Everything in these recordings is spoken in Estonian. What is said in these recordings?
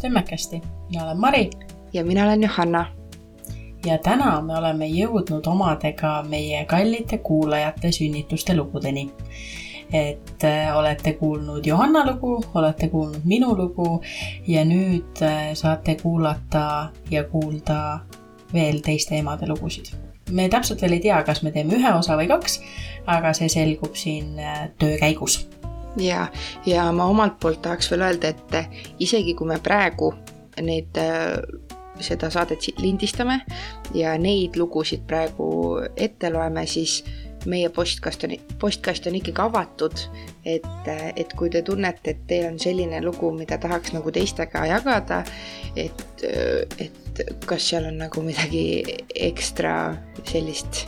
kuulamast Emmekesti. mina olen Mari. ja mina olen Johanna. ja täna me oleme jõudnud omadega meie kallite kuulajate sünnituste lugudeni. et äh, olete kuulnud Johanna lugu, olete kuulnud minu lugu ja nüüd äh, saate kuulata ja kuulda veel teiste emade lugusid. me täpselt veel ei tea, kas me teeme ühe osa või kaks, aga see selgub siin äh, töö käigus ja, ja ma omalt poolt tahaks veel öelda, et isegi kui me praegu neid, äh, seda saadet lindistame ja neid lugusid praegu ette loeme, siis meie postkast on, postkast on ikkagi avatud, et, et kui te tunnete, et teil on selline lugu, mida tahaks nagu teistega jagada, et, et kas seal on nagu midagi ekstra sellist,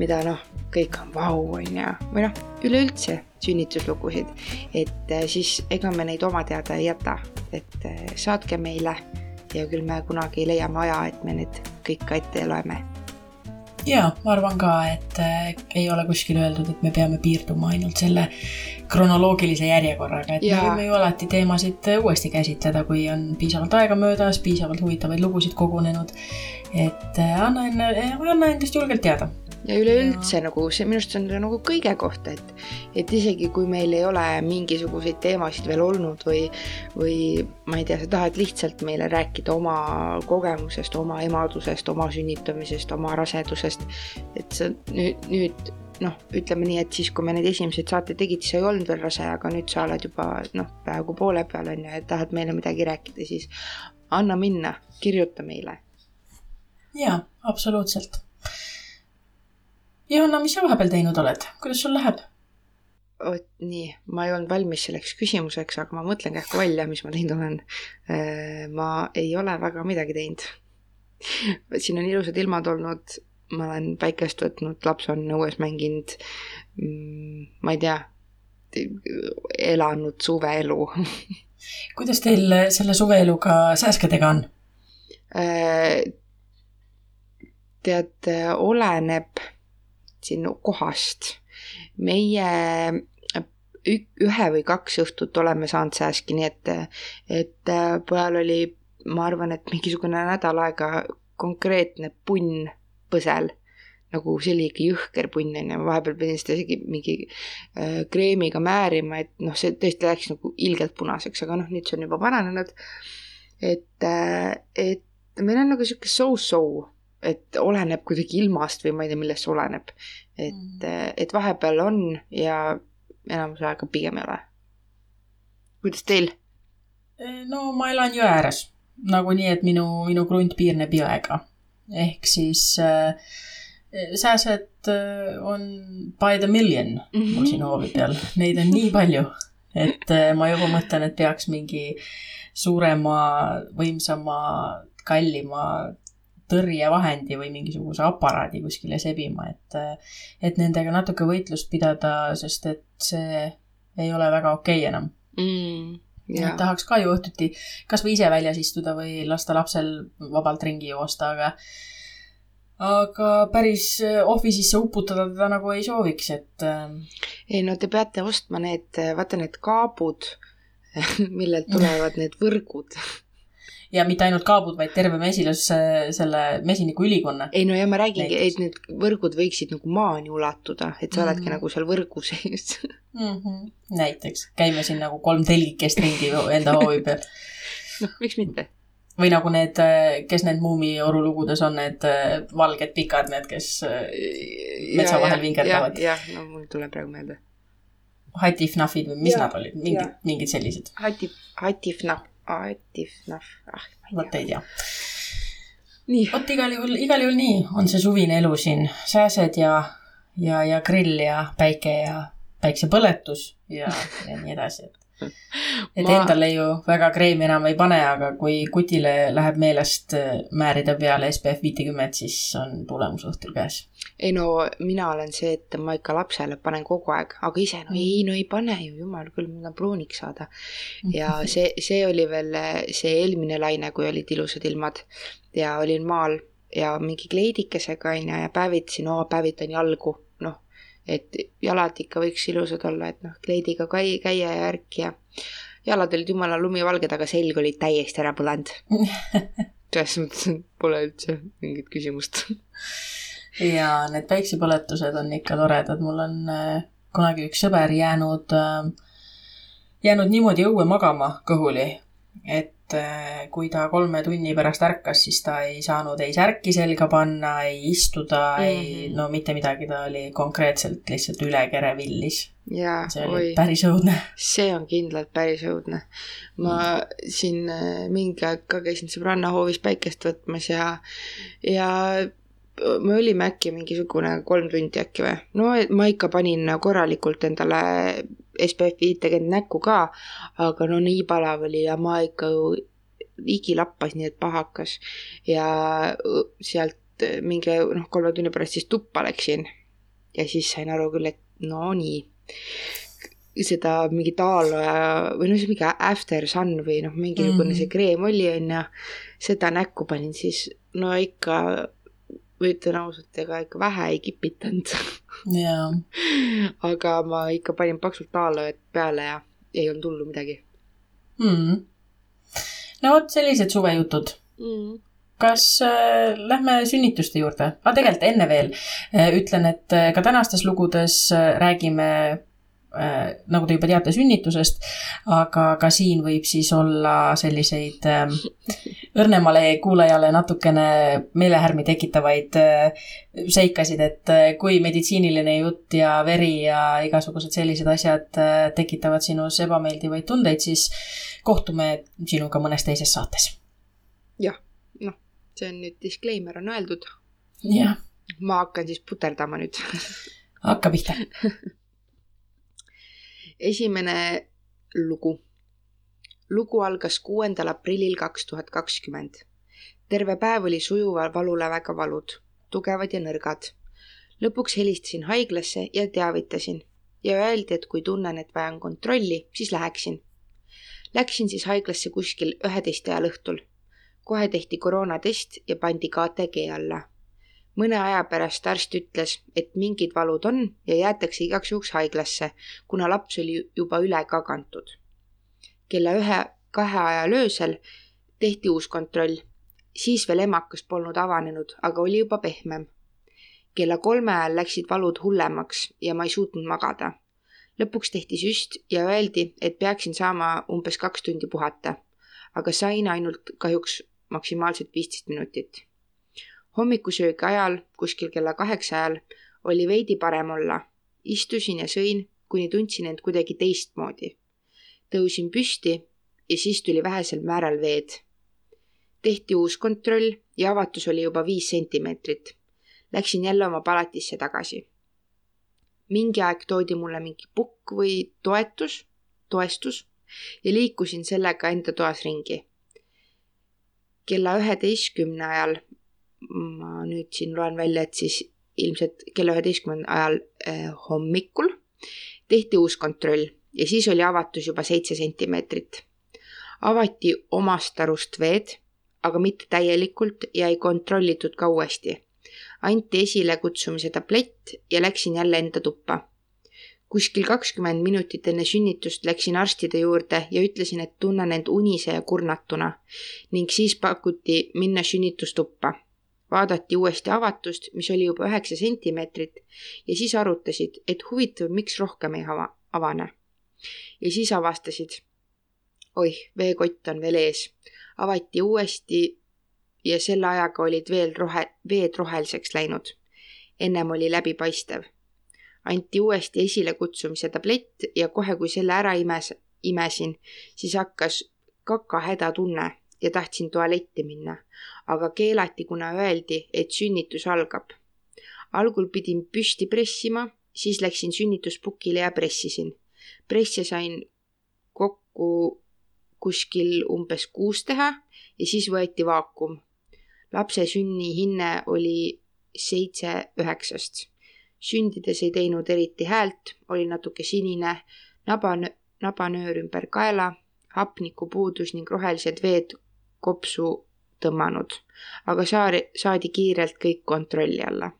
mida noh, kõik on vau, on ju, või noh, üleüldse sünnituslugusid, et äh, siis ega me neid oma teada ei jäta, et äh, saatke meile ja küll me kunagi leiame aja, et me need kõik ka ette loeme. ja ma arvan ka, et äh, ei ole kuskil öeldud, et me peame piirduma ainult selle kronoloogilise järjekorraga, et ja. me võime ju alati teemasid uuesti käsitleda, kui on piisavalt aega möödas, piisavalt huvitavaid lugusid kogunenud. et anna enne, anna endast julgelt teada ja üleüldse ja. nagu see minu arust on nagu kõige kohta, et, et isegi kui meil ei ole mingisuguseid teemasid veel olnud või, või ma ei tea, sa tahad lihtsalt meile rääkida oma kogemusest, oma emadusest, oma sünnitamisest, oma rasedusest, et sa nüüd, nüüd noh, ütleme nii, et siis, kui me need esimesed saated tegid, sa ei olnud veel rase, aga nüüd sa oled juba noh, peaaegu poole peal on ju, et tahad meile midagi rääkida, siis anna minna, kirjuta meile. jaa, absoluutselt Johanna, mis sa vahepeal teinud oled, kuidas sul läheb? vot nii, ma ei olnud valmis selleks küsimuseks, aga ma mõtlen kähku välja, mis ma teinud olen. Äh, ma ei ole väga midagi teinud. siin on ilusad ilmad olnud, ma olen päikest võtnud, laps on õues mänginud. Mm, ma ei tea, elanud suveelu kuidas teil selle suveeluga sääskedega on? Äh, tead, oleneb siin kohast. meie ühe või kaks õhtut oleme saanud sääski, nii et, et äh, pojal oli, ma arvan, et mingisugune nädal aega konkreetne punn põsel nagu ikka jõhker punn onju, ma vahepeal pidin seda isegi mingi äh, kreemiga määrima, et noh, see tõesti läks nagu ilgelt punaseks, aga noh, nüüd see on juba paranenud. et äh,, et meil on nagu sihuke so-so et oleneb kuidagi ilmast või ma ei tea, millest see oleneb. et mm., et vahepeal on ja enamus aega pigem ei ole. kuidas teil? no ma elan jõe ääres, nagunii, et minu, minu krunt piirneb jõega. ehk siis äh, sääsed äh, on by the million mul siin hoovi peal, neid on nii palju, et äh, ma juba mõtlen, et peaks mingi suurema, võimsama, kallima tõrjevahendi või mingisuguse aparaadi kuskile sebima, et, et nendega natuke võitlust pidada, sest et see ei ole väga okei okay enam mm,. Yeah. tahaks ka ju õhtuti kasvõi ise väljas istuda või lasta lapsel vabalt ringi joosta, aga aga päris office'isse uputada teda nagu ei sooviks, et. ei no te peate ostma need, vaata need kaabud, millelt tulevad need võrgud ja mitte ainult kaabud, vaid terve mesilas selle mesiniku ülikonna. ei no ja ma räägingi, et need võrgud võiksid nagu maani ulatuda, et sa mm -hmm. oledki mhm. nagu seal võrgu sees mm. -hmm. näiteks, käime siin nagu kolm telgikest ringi enda hoovi peal. noh, miks mitte või nagu need, kes need Muumioru lugudes on, need valged pikad, need, kes metsa vahel vingerdavad. jah, no mul tuleb praegu meelde. Hatifnafid või mis ja, nad olid, mingid, mingid sellised. Hatif, Hatifnaf Aetif, noh, ah, ma ei tea. vot ei tea. vot igal juhul, igal juhul nii on see suvine elu siin, sääsed ja, ja, ja grill ja päike ja päiksepõletus ja, ja nii edasi, et et ma... endale ju väga kreemi enam ei pane, aga kui kutile läheb meelest äh, määrida peale SPF viitekümmet, siis on tulemus õhtul käes. ei no mina olen see, et ma ikka lapsele panen kogu aeg, aga ise no ei, no ei pane ju, jumal küll, ma tahan pruuniks saada. ja see, see oli veel see eelmine laine, kui olid ilusad ilmad ja olin maal ja mingi kleidikesega onju ja päevitasin, oo päevitan jalgu et jalad ikka võiks ilusad olla, et noh, kleidiga käia ja värk ja jalad olid jumala lumivalged, aga selg oli täiesti ära põlenud. selles mõttes et pole üldse mingit küsimust. ja need päiksepõletused on ikka toredad, mul on äh, kunagi üks sõber jäänud äh,, jäänud niimoodi õue magama kõhuli, et äh, kui ta kolme tunni pärast ärkas, siis ta ei saanud ei särki selga panna, ei istuda mm, -hmm. ei Mhm. no mitte midagi, ta oli konkreetselt lihtsalt üle kere villis. see oli oi, päris õudne. see on kindlalt päris õudne. ma siin äh, mingi aeg ka käisin sõbranna hoovis päikest võtmas ja, ja me olime äkki mingisugune kolm tundi äkki või. no ma ikka panin korralikult endale SPF viitekümmet näkku ka, aga no nii palav oli ja ma ikka ju higi lappas, nii et paha hakkas. ja sealt mingi noh, kolme tunni pärast siis tuppa läksin ja siis sain aru küll, et no nii seda mingit aaloja või noh, see mingi after sun või noh, mingisugune mm. -hmm. see kreem oli onju, seda näkku panin siis no ikka, ütlen ausalt, ega ikka vähe ei kipitanud. jaa, aga ma ikka panin paksult aalojat peale ja ei olnud hullu midagi mm.. no vot, sellised suvejutud. mm.. kas äh, lähme sünnituste juurde ah,? tegelikult enne veel äh, ütlen, et äh, ka tänastes lugudes äh, räägime nagu te juba teate sünnitusest, aga ka siin võib siis olla selliseid äh, õrnemale kuulajale natukene meelehärmi tekitavaid äh, seikasid, et äh, kui meditsiiniline jutt ja veri ja igasugused sellised asjad äh, tekitavad sinus ebameeldivaid tundeid, siis kohtume sinuga mõnes teises saates. noh, see on nüüd disclaimer on öeldud. jah, ma hakkan siis puterdama nüüd. hakka pihta. esimene lugu. lugu algas kuuendal aprillil kaks tuhat kakskümmend. terve päev oli sujuva valule väga valud, tugevad ja nõrgad. lõpuks helistasin haiglasse ja teavitasin ja öeldi, et kui tunnen, et vajan kontrolli, siis läheksin. Läksin siis haiglasse kuskil üheteist ajal õhtul. kohe tehti koroonatest ja pandi KTG alla mõne aja pärast arst ütles, et mingid valud on ja jäetakse igaks juhuks haiglasse, kuna laps oli juba üle ka kantud. kella ühe-kahe ajal öösel tehti uus kontroll, siis veel emakas polnud avanenud, aga oli juba pehmem. kella kolme ajal läksid valud hullemaks ja ma ei suutnud magada. lõpuks tehti süst ja öeldi, et peaksin saama umbes kaks tundi puhata, aga sain ainult kahjuks maksimaalselt viisteist minutit hommikusöögi ajal, kuskil kella kaheksa ajal, oli veidi parem olla. istusin ja sõin, kuni tundsin end kuidagi teistmoodi. tõusin püsti ja siis tuli vähesel määral veed. tehti uus kontroll ja avatus oli juba viis sentimeetrit. Läksin jälle oma palatisse tagasi. mingi aeg toodi mulle mingi pukk või toetus, toestus ja liikusin sellega enda toas ringi. kella üheteistkümne ajal ma nüüd siin loen välja, et siis ilmselt kella üheteistkümnenda ajal eh, hommikul tehti uus kontroll ja siis oli avatus juba seitse sentimeetrit. avati omast arust veed, aga mitte täielikult ja ei kontrollitud ka uuesti. anti esilekutsumise tablett ja läksin jälle enda tuppa. kuskil kakskümmend minutit enne sünnitust läksin arstide juurde ja ütlesin, et tunnen end unise ja kurnatuna ning siis pakuti minna sünnitustuppa vaadati uuesti avatust, mis oli juba üheksa sentimeetrit ja siis arutasid, et huvitav, miks rohkem ei ava, avane. ja siis avastasid, oih, veekott on veel ees. avati uuesti ja selle ajaga olid veel rohe, veed roheliseks läinud. ennem oli läbipaistev. anti uuesti esilekutsumise tablett ja kohe, kui selle ära imes, imesin, siis hakkas kakahädatunne ja tahtsin tualetti minna aga keelati, kuna öeldi, et sünnitus algab. algul pidin püsti pressima, siis läksin sünnituspukile ja pressisin. presse sain kokku kuskil umbes kuus teha ja siis võeti vaakum. lapse sünnihinne oli seitse üheksast. sündides ei teinud eriti häält, oli natuke sinine, naba, nabanöör ümber kaela, hapnikupuudus ning rohelised veed kopsu tõmmanud, aga saari, saadi kiirelt kõik kontrolli alla.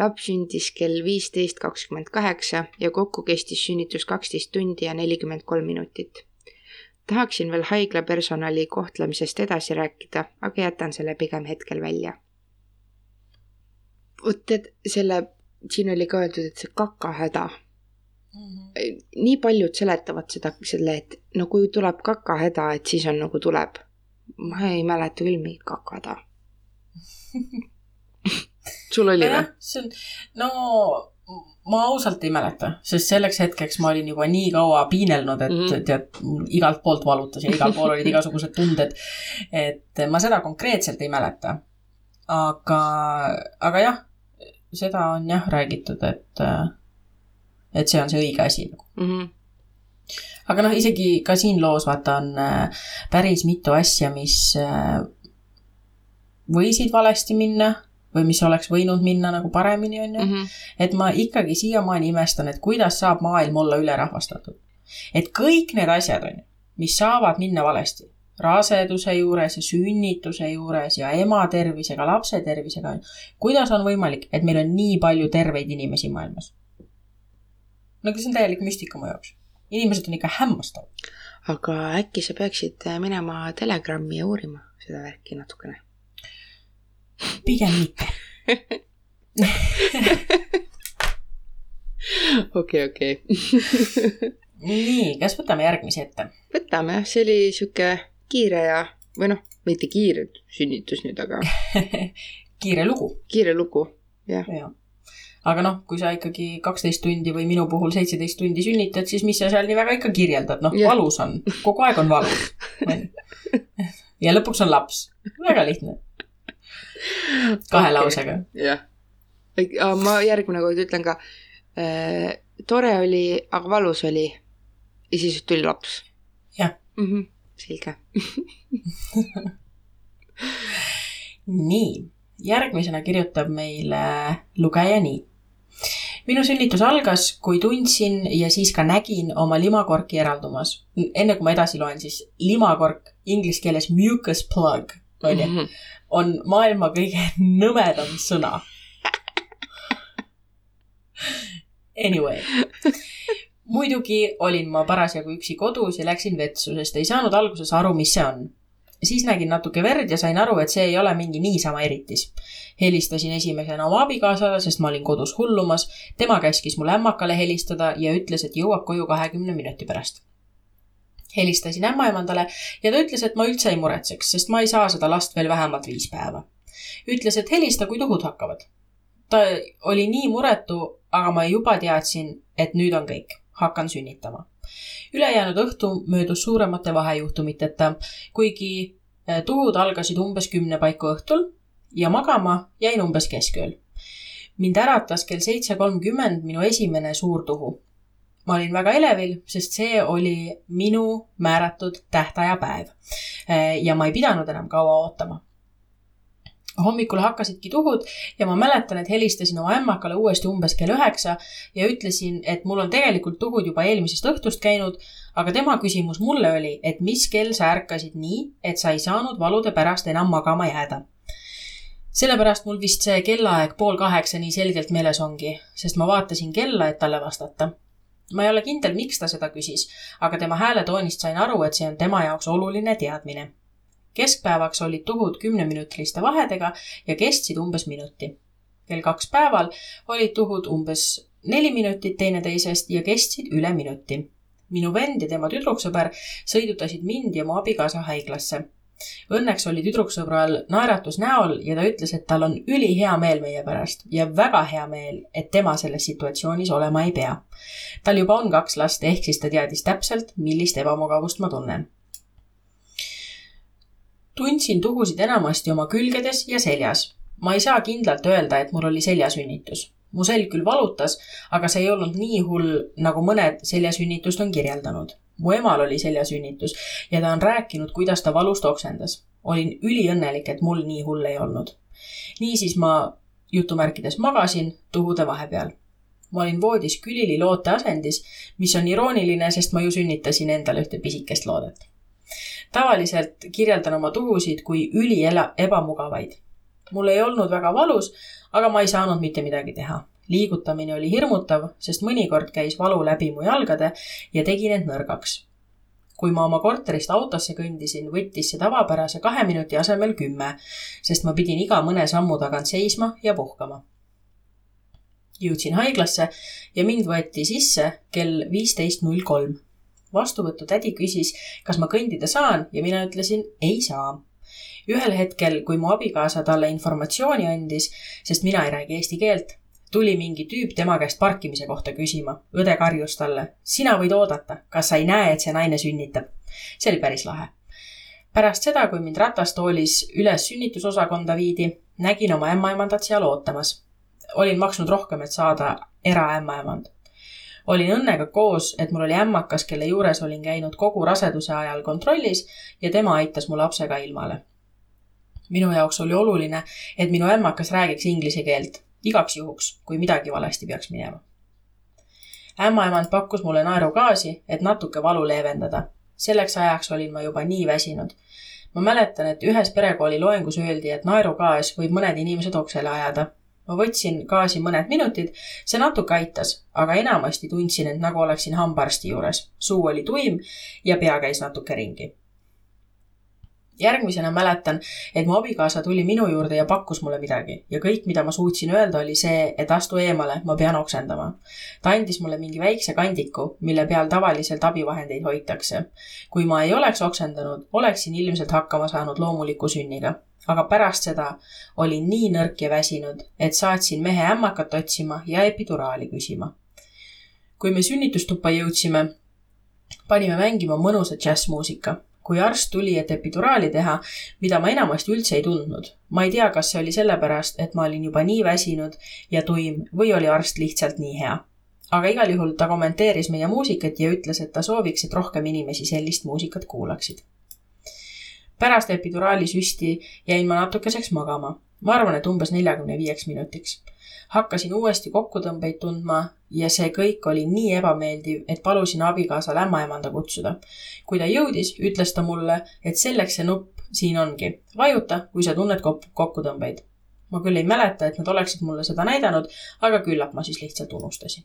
laps sündis kell viisteist kakskümmend kaheksa ja kokku kestis sünnitus kaksteist tundi ja nelikümmend kolm minutit. tahaksin veel haigla personali kohtlemisest edasi rääkida, aga jätan selle pigem hetkel välja. vot tead, selle, siin oli ka öeldud, et see kakahäda mm. -hmm. nii paljud seletavad seda, selle, et no kui tuleb kakahäda, et siis on nagu tuleb. Ma ei mäleta küll mingit kakahäda sul oli või? see on, no ma ausalt ei mäleta, sest selleks hetkeks ma olin juba nii kaua piinelnud, et mm -hmm. tead, igalt poolt valutas ja igal pool olid igasugused tunded. et ma seda konkreetselt ei mäleta. aga, aga jah, seda on jah räägitud, et, et see on see õige asi nagu mm. -hmm aga noh, isegi ka siin loos vaata on äh, päris mitu asja, mis äh, võisid valesti minna või mis oleks võinud minna nagu paremini, on ju. Mhm. et ma ikkagi siiamaani imestan, et kuidas saab maailm olla ülerahvastatud. et kõik need asjad, on ju, mis saavad minna valesti, raseduse juures ja sünnituse juures ja ema tervisega, lapse tervisega, kuidas on võimalik, et meil on nii palju terveid inimesi maailmas? no see on täielik müstika mu jaoks. Inimesed on ikka hämmastavad. aga äkki sa peaksid minema Telegrami ja uurima seda värki natukene pigem mitte. okei, okei. nii, kas võtame järgmise ette? võtame, see oli sihuke kiire ja, või noh, mitte kiire sünnitus nüüd, aga kiire lugu. kiire lugu, jah ja. Aga noh, kui sa ikkagi kaksteist tundi või minu puhul seitseteist tundi sünnitad, siis mis sa seal nii väga ikka kirjeldad, noh, valus on, kogu aeg on valus. ja lõpuks on laps, väga lihtne kahe okay. lausega. jah. ma järgmine kord ütlen ka äh,. tore oli, aga valus oli. ja siis tuli laps. jah mm. -hmm. selge nii, järgmisena kirjutab meile lugeja nii minu sünnitus algas, kui tundsin ja siis ka nägin oma limakorki eraldumas. enne kui ma edasi loen, siis limakork inglise keeles mucus plug, onju. Mhm on maailma kõige nõmedam sõna. Anyway, muidugi olin ma parasjagu üksi kodus ja läksin vetsu, sest ei saanud alguses aru, mis see on. Siis nägin natuke verd ja sain aru, et see ei ole mingi niisama eritis. helistasin esimesena oma abikaasale, sest ma olin kodus hullumas. tema käskis mul ämmakale helistada ja ütles, et jõuab koju kahekümne minuti pärast helistasin ämmaemandale ja ta ütles, et ma üldse ei muretseks, sest ma ei saa seda last veel vähemalt viis päeva. ütles, et helista, kui tuhud hakkavad. ta oli nii muretu, aga ma juba teadsin, et nüüd on kõik, hakkan sünnitama. Ülejäänud õhtu möödus suuremate vahejuhtumiteta, kuigi eh, tuhud algasid umbes kümne paiku õhtul ja magama jäin umbes keskööl. mind äratas kell seitse kolmkümmend minu esimene suur tuhu ma olin väga elevil, sest see oli minu määratud tähtajapäev. ja ma ei pidanud enam kaua ootama. Hommikul hakkasidki tuhud ja ma mäletan, et helistasin oma ämmakale uuesti umbes kell üheksa ja ütlesin, et mul on tegelikult tuhud juba eelmisest õhtust käinud, aga tema küsimus mulle oli, et mis kell sa ärkasid nii, et sa ei saanud valude pärast enam magama jääda sellepärast mul vist see kellaaeg pool kaheksa nii selgelt meeles ongi, sest ma vaatasin kella, et talle vastata ma ei ole kindel, miks ta seda küsis, aga tema hääletoonist sain aru, et see on tema jaoks oluline teadmine. Keskpäevaks olid tuhud kümneminutiliste vahedega ja kestsid umbes minuti. kell kaks päeval olid tuhud umbes neli minutit teineteisest ja kestsid üle minuti. minu vend ja tema tüdruksõber sõidutasid mind ja mu abikaasa haiglasse Õnneks oli tüdruksõbral naeratus näol ja ta ütles, et tal on ülihea meel meie pärast ja väga hea meel, et tema selles situatsioonis olema ei pea. tal juba on kaks last, ehk siis ta teadis täpselt, millist ebamugavust ma tunnen. Tundsin tuhusid enamasti oma külgedes ja seljas. ma ei saa kindlalt öelda, et mul oli seljasünnitus mu selg küll valutas, aga see ei olnud nii hull, nagu mõned seljasünnitust on kirjeldanud mu emal oli seljasünnitus ja ta on rääkinud, kuidas ta valust oksendas. olin üliõnnelik, et mul nii hull ei olnud. niisiis ma jutumärkides magasin tuhude vahepeal. ma olin voodis külili loote asendis, mis on irooniline, sest ma ju sünnitasin endale ühte pisikest loodet. Tavaliselt kirjeldan oma tuhusid kui üliela-, ebamugavaid. mul ei olnud väga valus, aga ma ei saanud mitte midagi teha liigutamine oli hirmutav, sest mõnikord käis valu läbi mu jalgade ja tegi need nõrgaks. kui ma oma korterist autosse kõndisin, võttis see tavapärase kahe minuti asemel kümme, sest ma pidin iga mõne sammu tagant seisma ja puhkama. jõudsin haiglasse ja mind võeti sisse kell viisteist null kolm. Vastuvõtutädi küsis, kas ma kõndida saan ja mina ütlesin ei saa ühel hetkel, kui mu abikaasa talle informatsiooni andis, sest mina ei räägi eesti keelt, tuli mingi tüüp tema käest parkimise kohta küsima. õde karjus talle. sina võid oodata, kas sa ei näe, et see naine sünnitab? see oli päris lahe. pärast seda, kui mind ratastoolis üles sünnitusosakonda viidi, nägin oma ämmaemandat seal ootamas. olin maksnud rohkem, et saada eraämmaemand olin õnnega koos, et mul oli ämmakas, kelle juures olin käinud kogu raseduse ajal kontrollis ja tema aitas mu lapsega ilmale minu jaoks oli oluline, et minu ämmakas räägiks inglise keelt, igaks juhuks, kui midagi valesti peaks minema. ämmaemand pakkus mulle naerugaasi, et natuke valu leevendada. selleks ajaks olin ma juba nii väsinud. ma mäletan, et ühes perekooli loengus öeldi, et naerugaas võib mõned inimesed oksele ajada. Ma võtsin gaasi mõned minutid, see natuke aitas, aga enamasti tundsin end nagu oleksin hambaarsti juures. suu oli tuim ja pea käis natuke ringi järgmisena mäletan, et mu abikaasa tuli minu juurde ja pakkus mulle midagi ja kõik, mida ma suutsin öelda, oli see, et astu eemale, ma pean oksendama. ta andis mulle mingi väikse kandiku, mille peal tavaliselt abivahendeid hoitakse. kui ma ei oleks oksendanud, oleksin ilmselt hakkama saanud loomuliku sünniga. Aga pärast seda olin nii nõrk ja väsinud, et saatsin mehe ämmakat otsima ja epiduraali küsima. kui me sünnitustuppa jõudsime, panime mängima mõnusat džässmuusika kui arst tuli, et epiduraali teha, mida ma enamasti üldse ei tundnud. ma ei tea, kas see oli sellepärast, et ma olin juba nii väsinud ja tuim või oli arst lihtsalt nii hea. aga igal juhul ta kommenteeris meie muusikat ja ütles, et ta sooviks, et rohkem inimesi sellist muusikat kuulaksid. Pärast epiduraali süsti jäin ma natukeseks magama. ma arvan, et umbes neljakümne viieks minutiks hakkasin uuesti kokkutõmbeid tundma ja see kõik oli nii ebameeldiv, et palusin abikaasal ämmaemanda kutsuda. kui ta jõudis, ütles ta mulle, et selleks see nupp siin ongi. vajuta, kui sa tunned kokkutõmbeid. ma küll ei mäleta, et nad oleksid mulle seda näidanud, aga küllap ma siis lihtsalt unustasin.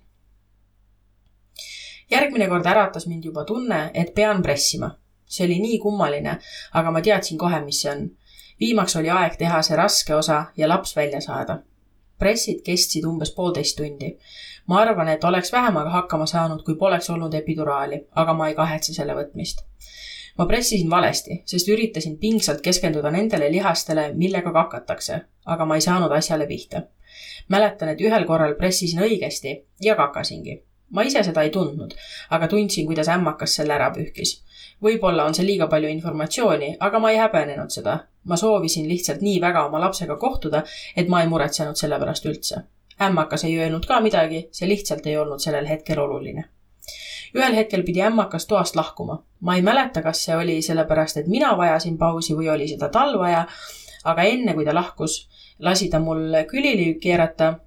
järgmine kord äratas mind juba tunne, et pean pressima. See oli nii kummaline, aga ma teadsin kohe, mis see on. viimaks oli aeg teha see raske osa ja laps välja saada pressid kestsid umbes poolteist tundi. ma arvan, et oleks vähemaga hakkama saanud, kui poleks olnud epiduraali, aga ma ei kahetse selle võtmist. ma pressisin valesti, sest üritasin pingsalt keskenduda nendele lihastele, millega kakatakse, aga ma ei saanud asjale pihta. mäletan, et ühel korral pressisin õigesti ja kakasingi. ma ise seda ei tundnud, aga tundsin, kuidas ämmakas selle ära pühkis võib-olla on see liiga palju informatsiooni, aga ma ei häbenenud seda. ma soovisin lihtsalt nii väga oma lapsega kohtuda, et ma ei muretsenud selle pärast üldse. ämmakas ei öelnud ka midagi, see lihtsalt ei olnud sellel hetkel oluline. ühel hetkel pidi ämmakas toast lahkuma. ma ei mäleta, kas see oli sellepärast, et mina vajasin pausi või oli seda tal vaja, aga enne kui ta lahkus, lasi ta mul külili keerata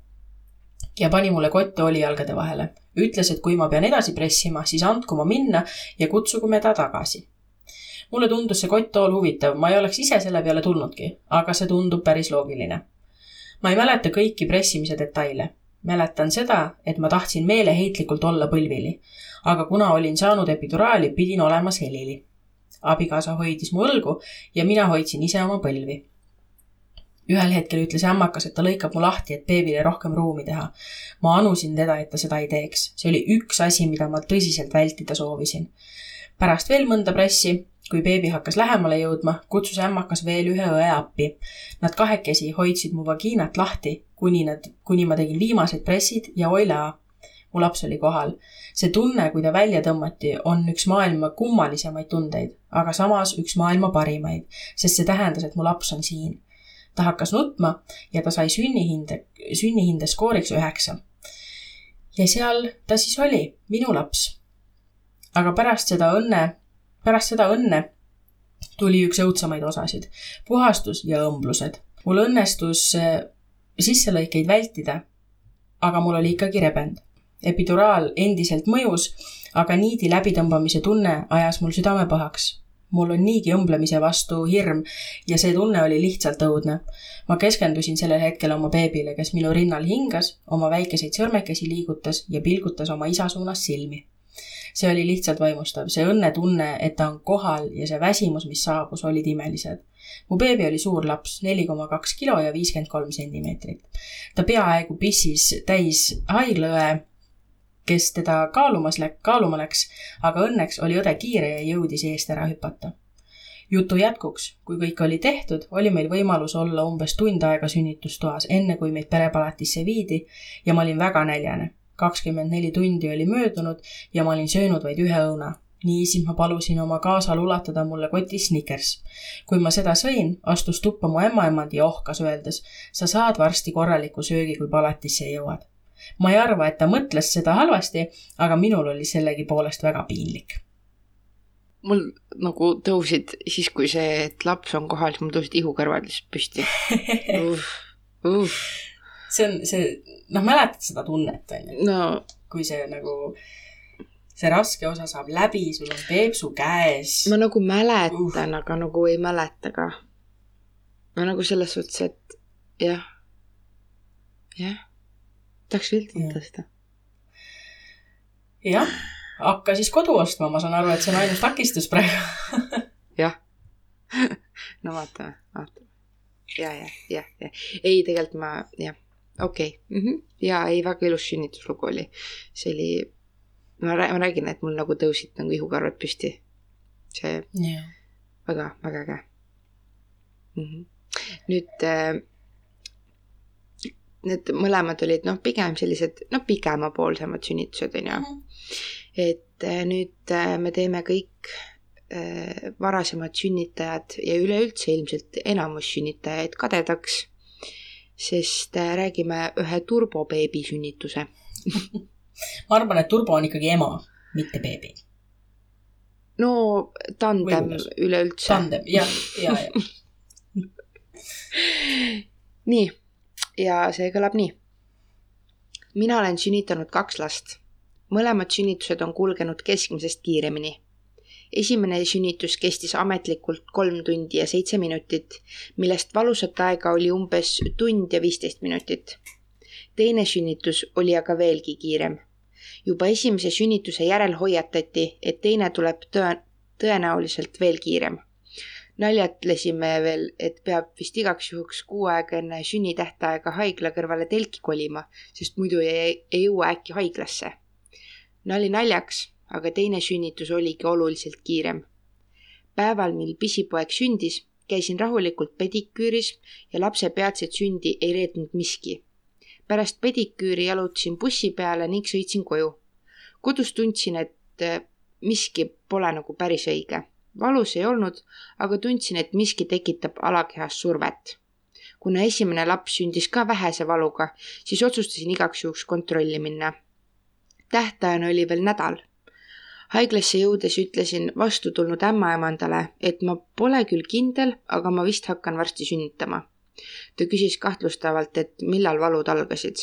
ja pani mulle kotttooli jalgade vahele. Ütles, et kui ma pean edasi pressima, siis andku ma minna ja kutsugu me ta tagasi. mulle tundus see kotttool huvitav, ma ei oleks ise selle peale tulnudki, aga see tundub päris loogiline. ma ei mäleta kõiki pressimise detaile. mäletan seda, et ma tahtsin meeleheitlikult olla põlvili. aga kuna olin saanud epiduraali, pidin olema selili. abikaasa hoidis mu õlgu ja mina hoidsin ise oma põlvi ühel hetkel ütles ämmakas, et ta lõikab mu lahti, et beebile rohkem ruumi teha. ma anusin teda, et ta seda ei teeks. see oli üks asi, mida ma tõsiselt vältida soovisin. pärast veel mõnda pressi, kui beebi hakkas lähemale jõudma, kutsus ämmakas veel ühe õe appi. Nad kahekesi hoidsid mu vagiinat lahti, kuni nad, kuni ma tegin viimased pressid ja oilaa mu laps oli kohal. see tunne, kui ta välja tõmmati, on üks maailma kummalisemaid tundeid, aga samas üks maailma parimaid, sest see tähendas, et mu laps on siin ta hakkas nutma ja ta sai sünnihinde, sünnihinde skooriks üheksa. ja seal ta siis oli, minu laps. aga pärast seda õnne, pärast seda õnne tuli üks õudsemaid osasid, puhastus ja õmblused. mul õnnestus äh, sisselõikeid vältida, aga mul oli ikkagi rebend. epiduraal endiselt mõjus, aga niidi läbitõmbamise tunne ajas mul südame pahaks mul on niigi õmblemise vastu hirm ja see tunne oli lihtsalt õudne. ma keskendusin sellel hetkel oma beebile, kes minu rinnal hingas, oma väikeseid sõrmekesi liigutas ja pilgutas oma isa suunas silmi. see oli lihtsalt vaimustav, see õnnetunne, et ta on kohal ja see väsimus, mis saabus, olid imelised. mu beebi oli suur laps, neli koma kaks kilo ja viiskümmend kolm sentimeetrit. ta peaaegu pissis täis haiglaõe, kes teda kaalumas läk-, kaaluma läks, aga õnneks oli õde kiire ja jõudis eest ära hüpata jutu jätkuks, kui kõik oli tehtud, oli meil võimalus olla umbes tund aega sünnitustoas, enne kui meid perepalatisse viidi ja ma olin väga näljane. kakskümmend neli tundi oli möödunud ja ma olin söönud vaid ühe õuna. niisiis ma palusin oma kaasal ulatada mulle koti Snickers. kui ma seda sõin, astus tuppa mu ämmaemand ja ohkas, öeldes sa saad varsti korraliku söögi, kui palatisse jõuad. Ma ei arva, et ta mõtles seda halvasti, aga minul oli sellegipoolest väga piinlik mul nagu tõusid siis, kui see, et laps on kohal, siis mul tõusid ihukõrvad lihtsalt püsti see on see, noh, mäletad seda tunnet, on ju? no. kui see nagu, see raske osa saab läbi, sul on peepsu käes. ma nagu mäletan aga nagu ei mäleta ka. no nagu selles suhtes, et jah, jah, tahaks veel tunda seda. jah hakka siis kodu ostma, ma saan aru, et see on ainus takistus praegu jah. no vaatame, vaatame. ja, ja, jah, jah. ei, tegelikult ma, jah, okei okay. mm. -hmm. ja ei, väga ilus sünnituslugu oli. see oli, ma räägin, et mul nagu tõusid nagu ihukarvad püsti. see yeah. väga, väga äge mm. -hmm. nüüd äh, need mõlemad olid noh, pigem sellised noh, pikemapoolsemad sünnitused onju mm. -hmm et äh, nüüd äh, me teeme kõik äh, varasemad sünnitajad ja üleüldse ilmselt enamus sünnitajaid kadedaks, sest räägime ühe turbobeebi sünnituse ma arvan, et turbo on ikkagi ema, mitte beebi. no tandem üleüldse. tandem, jah, ja, ja. nii, ja see kõlab nii. mina olen sünnitanud kaks last mõlemad sünnitused on kulgenud keskmisest kiiremini. esimene sünnitus kestis ametlikult kolm tundi ja seitse minutit, millest valusat aega oli umbes tund ja viisteist minutit. teine sünnitus oli aga veelgi kiirem. juba esimese sünnituse järel hoiatati, et teine tuleb tõe-, tõenäoliselt veel kiirem naljatlesime veel, et peab vist igaks juhuks kuu aega enne sünnitähtaega haigla kõrvale telki kolima, sest muidu ei, ei jõua äkki haiglasse nali naljaks, aga teine sünnitus oligi oluliselt kiirem. päeval, mil pisipoeg sündis, käisin rahulikult pediküüris ja lapse peatset sündi ei reetnud miski. pärast pediküüri jalutasin bussi peale ning sõitsin koju. kodus tundsin, et äh, miski pole nagu päris õige. Valus ei olnud, aga tundsin, et miski tekitab alakehas survet kuna esimene laps sündis ka vähese valuga, siis otsustasin igaks juhuks kontrolli minna tähtajana oli veel nädal. haiglasse jõudes ütlesin vastu tulnud ämmaemandale, et ma pole küll kindel, aga ma vist hakkan varsti sünnitama. ta küsis kahtlustavalt, et millal valud algasid.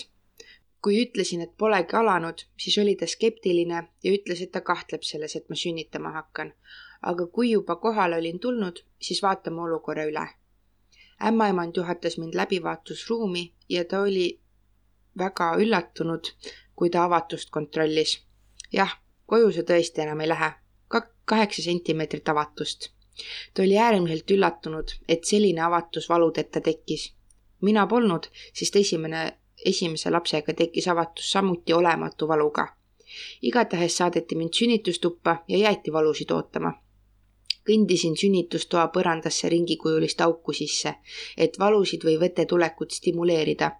kui ütlesin, et polegi alanud, siis oli ta skeptiline ja ütles, et ta kahtleb selles, et ma sünnitama hakkan. Aga kui juba kohale olin tulnud, siis vaatame olukorra üle ämmaemand juhatas mind läbivaatusruumi ja ta oli väga üllatunud, kui ta avatust kontrollis. jah, koju see tõesti enam ei lähe. ka kaheksa sentimeetrit avatust. ta oli äärmiselt üllatunud, et selline avatus valudeta tekkis. mina polnud, sest esimene, esimese lapsega tekkis avatus samuti olematu valuga. igatahes saadeti mind sünnitustuppa ja jäeti valusid ootama kõndisin sünnitustoa põrandasse ringikujulist auku sisse, et valusid või vete tulekut stimuleerida,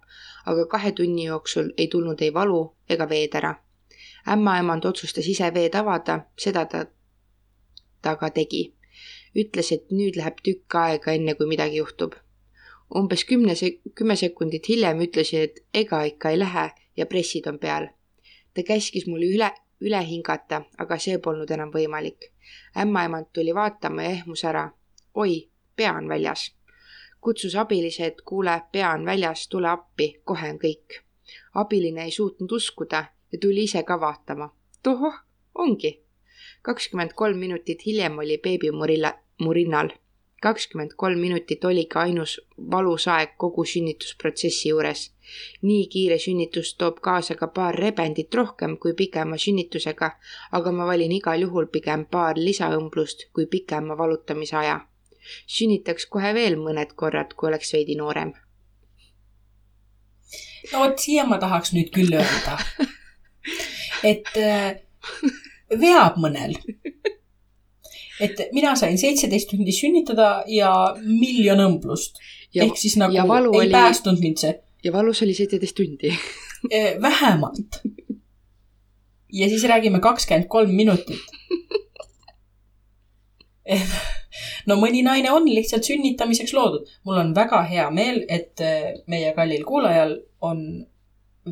aga kahe tunni jooksul ei tulnud ei valu ega veetära. ämmaemand otsustas ise veed avada, seda ta, ta ka tegi. ütles, et nüüd läheb tükk aega, enne kui midagi juhtub. umbes kümne sek-, kümme sekundit hiljem ütlesin, et ega ikka ei lähe ja pressid on peal. ta käskis mul üle, üle hingata, aga see polnud enam võimalik. ämmaemand tuli vaatama ja ehmus ära. oi, pea on väljas kutsus abilise, et kuule, pea on väljas, tule appi, kohe on kõik. abiline ei suutnud uskuda ja tuli ise ka vaatama. tohoh, ongi. kakskümmend kolm minutit hiljem oli beebi mu rilla, mu rinnal. Kakskümmend kolm minutit oligi ainus valus aeg kogu sünnitusprotsessi juures. nii kiire sünnitus toob kaasa ka paar rebendit rohkem kui pikema sünnitusega, aga ma valin igal juhul pigem paar lisaõmblust kui pikema valutamise aja. sünnitaks kohe veel mõned korrad, kui oleks veidi noorem. no vot, siia ma tahaks nüüd küll öelda, et äh, veab mõnel et mina sain seitseteist tundi sünnitada ja miljon õmblust. ehk siis nagu ei oli... päästnud mind see. ja valus oli seitseteist tundi eh, vähemalt. ja siis räägime kakskümmend kolm minutit. no mõni naine on lihtsalt sünnitamiseks loodud. mul on väga hea meel, et eh, meie kallil kuulajal on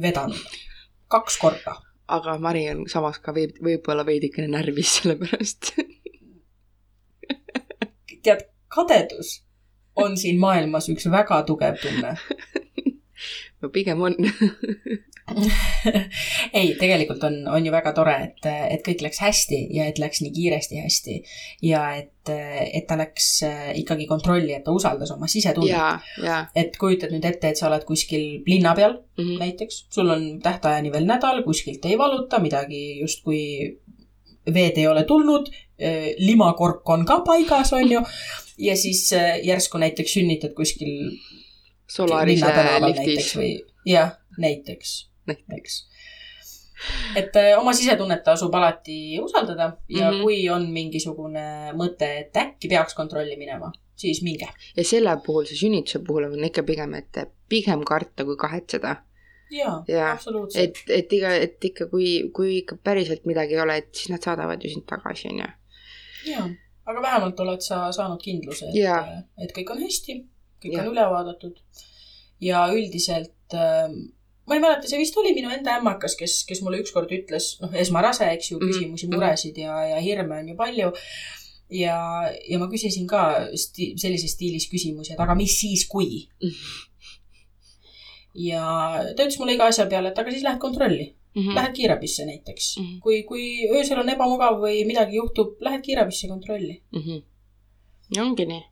vedanud kaks korda. aga Mari on samas ka võib, võib-olla veidikene närvis sellepärast tead, kadedus on siin maailmas üks väga tugev tunne. no pigem on ei, tegelikult on, on ju väga tore, et, et kõik läks hästi ja et läks nii kiiresti hästi. ja et, et ta läks äh, ikkagi kontrolli, et ta usaldas oma sisetunnet. et kujutad nüüd ette, et sa oled kuskil linna peal mm -hmm. näiteks, sul on tähtajani veel nädal, kuskilt ei valuta, midagi justkui veed ei ole tulnud, limakork on ka paigas, on ju. ja siis äh, järsku näiteks sünnitad kuskil. Solarise liftis. või jah, näiteks, näiteks et äh, oma sisetunnet tasub alati usaldada ja mm -hmm. kui on mingisugune mõte, et äkki peaks kontrolli minema, siis minge. ja selle puhul, see sünnituse puhul on ikka pigem, et pigem karta kui kahetseda jaa ja,, absoluutselt. et, et iga, et ikka, kui, kui ikka päriselt midagi ei ole, et siis nad saadavad ju sind tagasi, onju. Jaa, aga vähemalt oled sa saanud kindluse, et, et kõik on hästi, kõik ja. on üle vaadatud. ja üldiselt äh, ma ei mäleta, see vist oli minu enda ämmakas, kes, kes mulle ükskord ütles, noh, esmarase, eks ju, mhm, küsimusi, mhm. muresid ja, ja hirme on ju palju. ja, ja ma küsisin ka sti sellises stiilis küsimusi, et aga mis siis, kui mm? -hmm ja ta ütles mulle iga asja peale, et aga siis lähed kontrolli mm. -hmm. Lähed kiirabisse näiteks mm. -hmm. kui, kui öösel on ebamugav või midagi juhtub, lähed kiirabisse kontrolli mm. -hmm. ja ongi nii.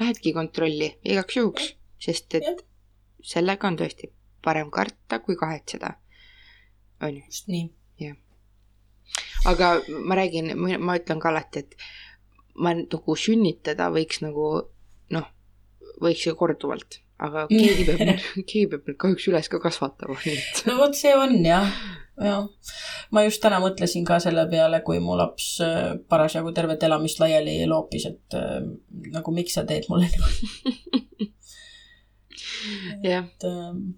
Lähedki kontrolli igaks juhuks, sest et ja. sellega on tõesti parem karta kui kahetseda. on ju? just nii. jah. aga ma räägin, ma ütlen ka alati, et ma nagu sünnitada võiks nagu noh, võiks ju korduvalt aga keegi peab keegi peab nüüd kahjuks üles ka kasvatama, no vot, see on jah, jah. ma just täna mõtlesin ka selle peale, kui mu laps äh, parasjagu tervet elamist laiali loopis, et äh, nagu miks sa teed mulle niimoodi. jah ähm,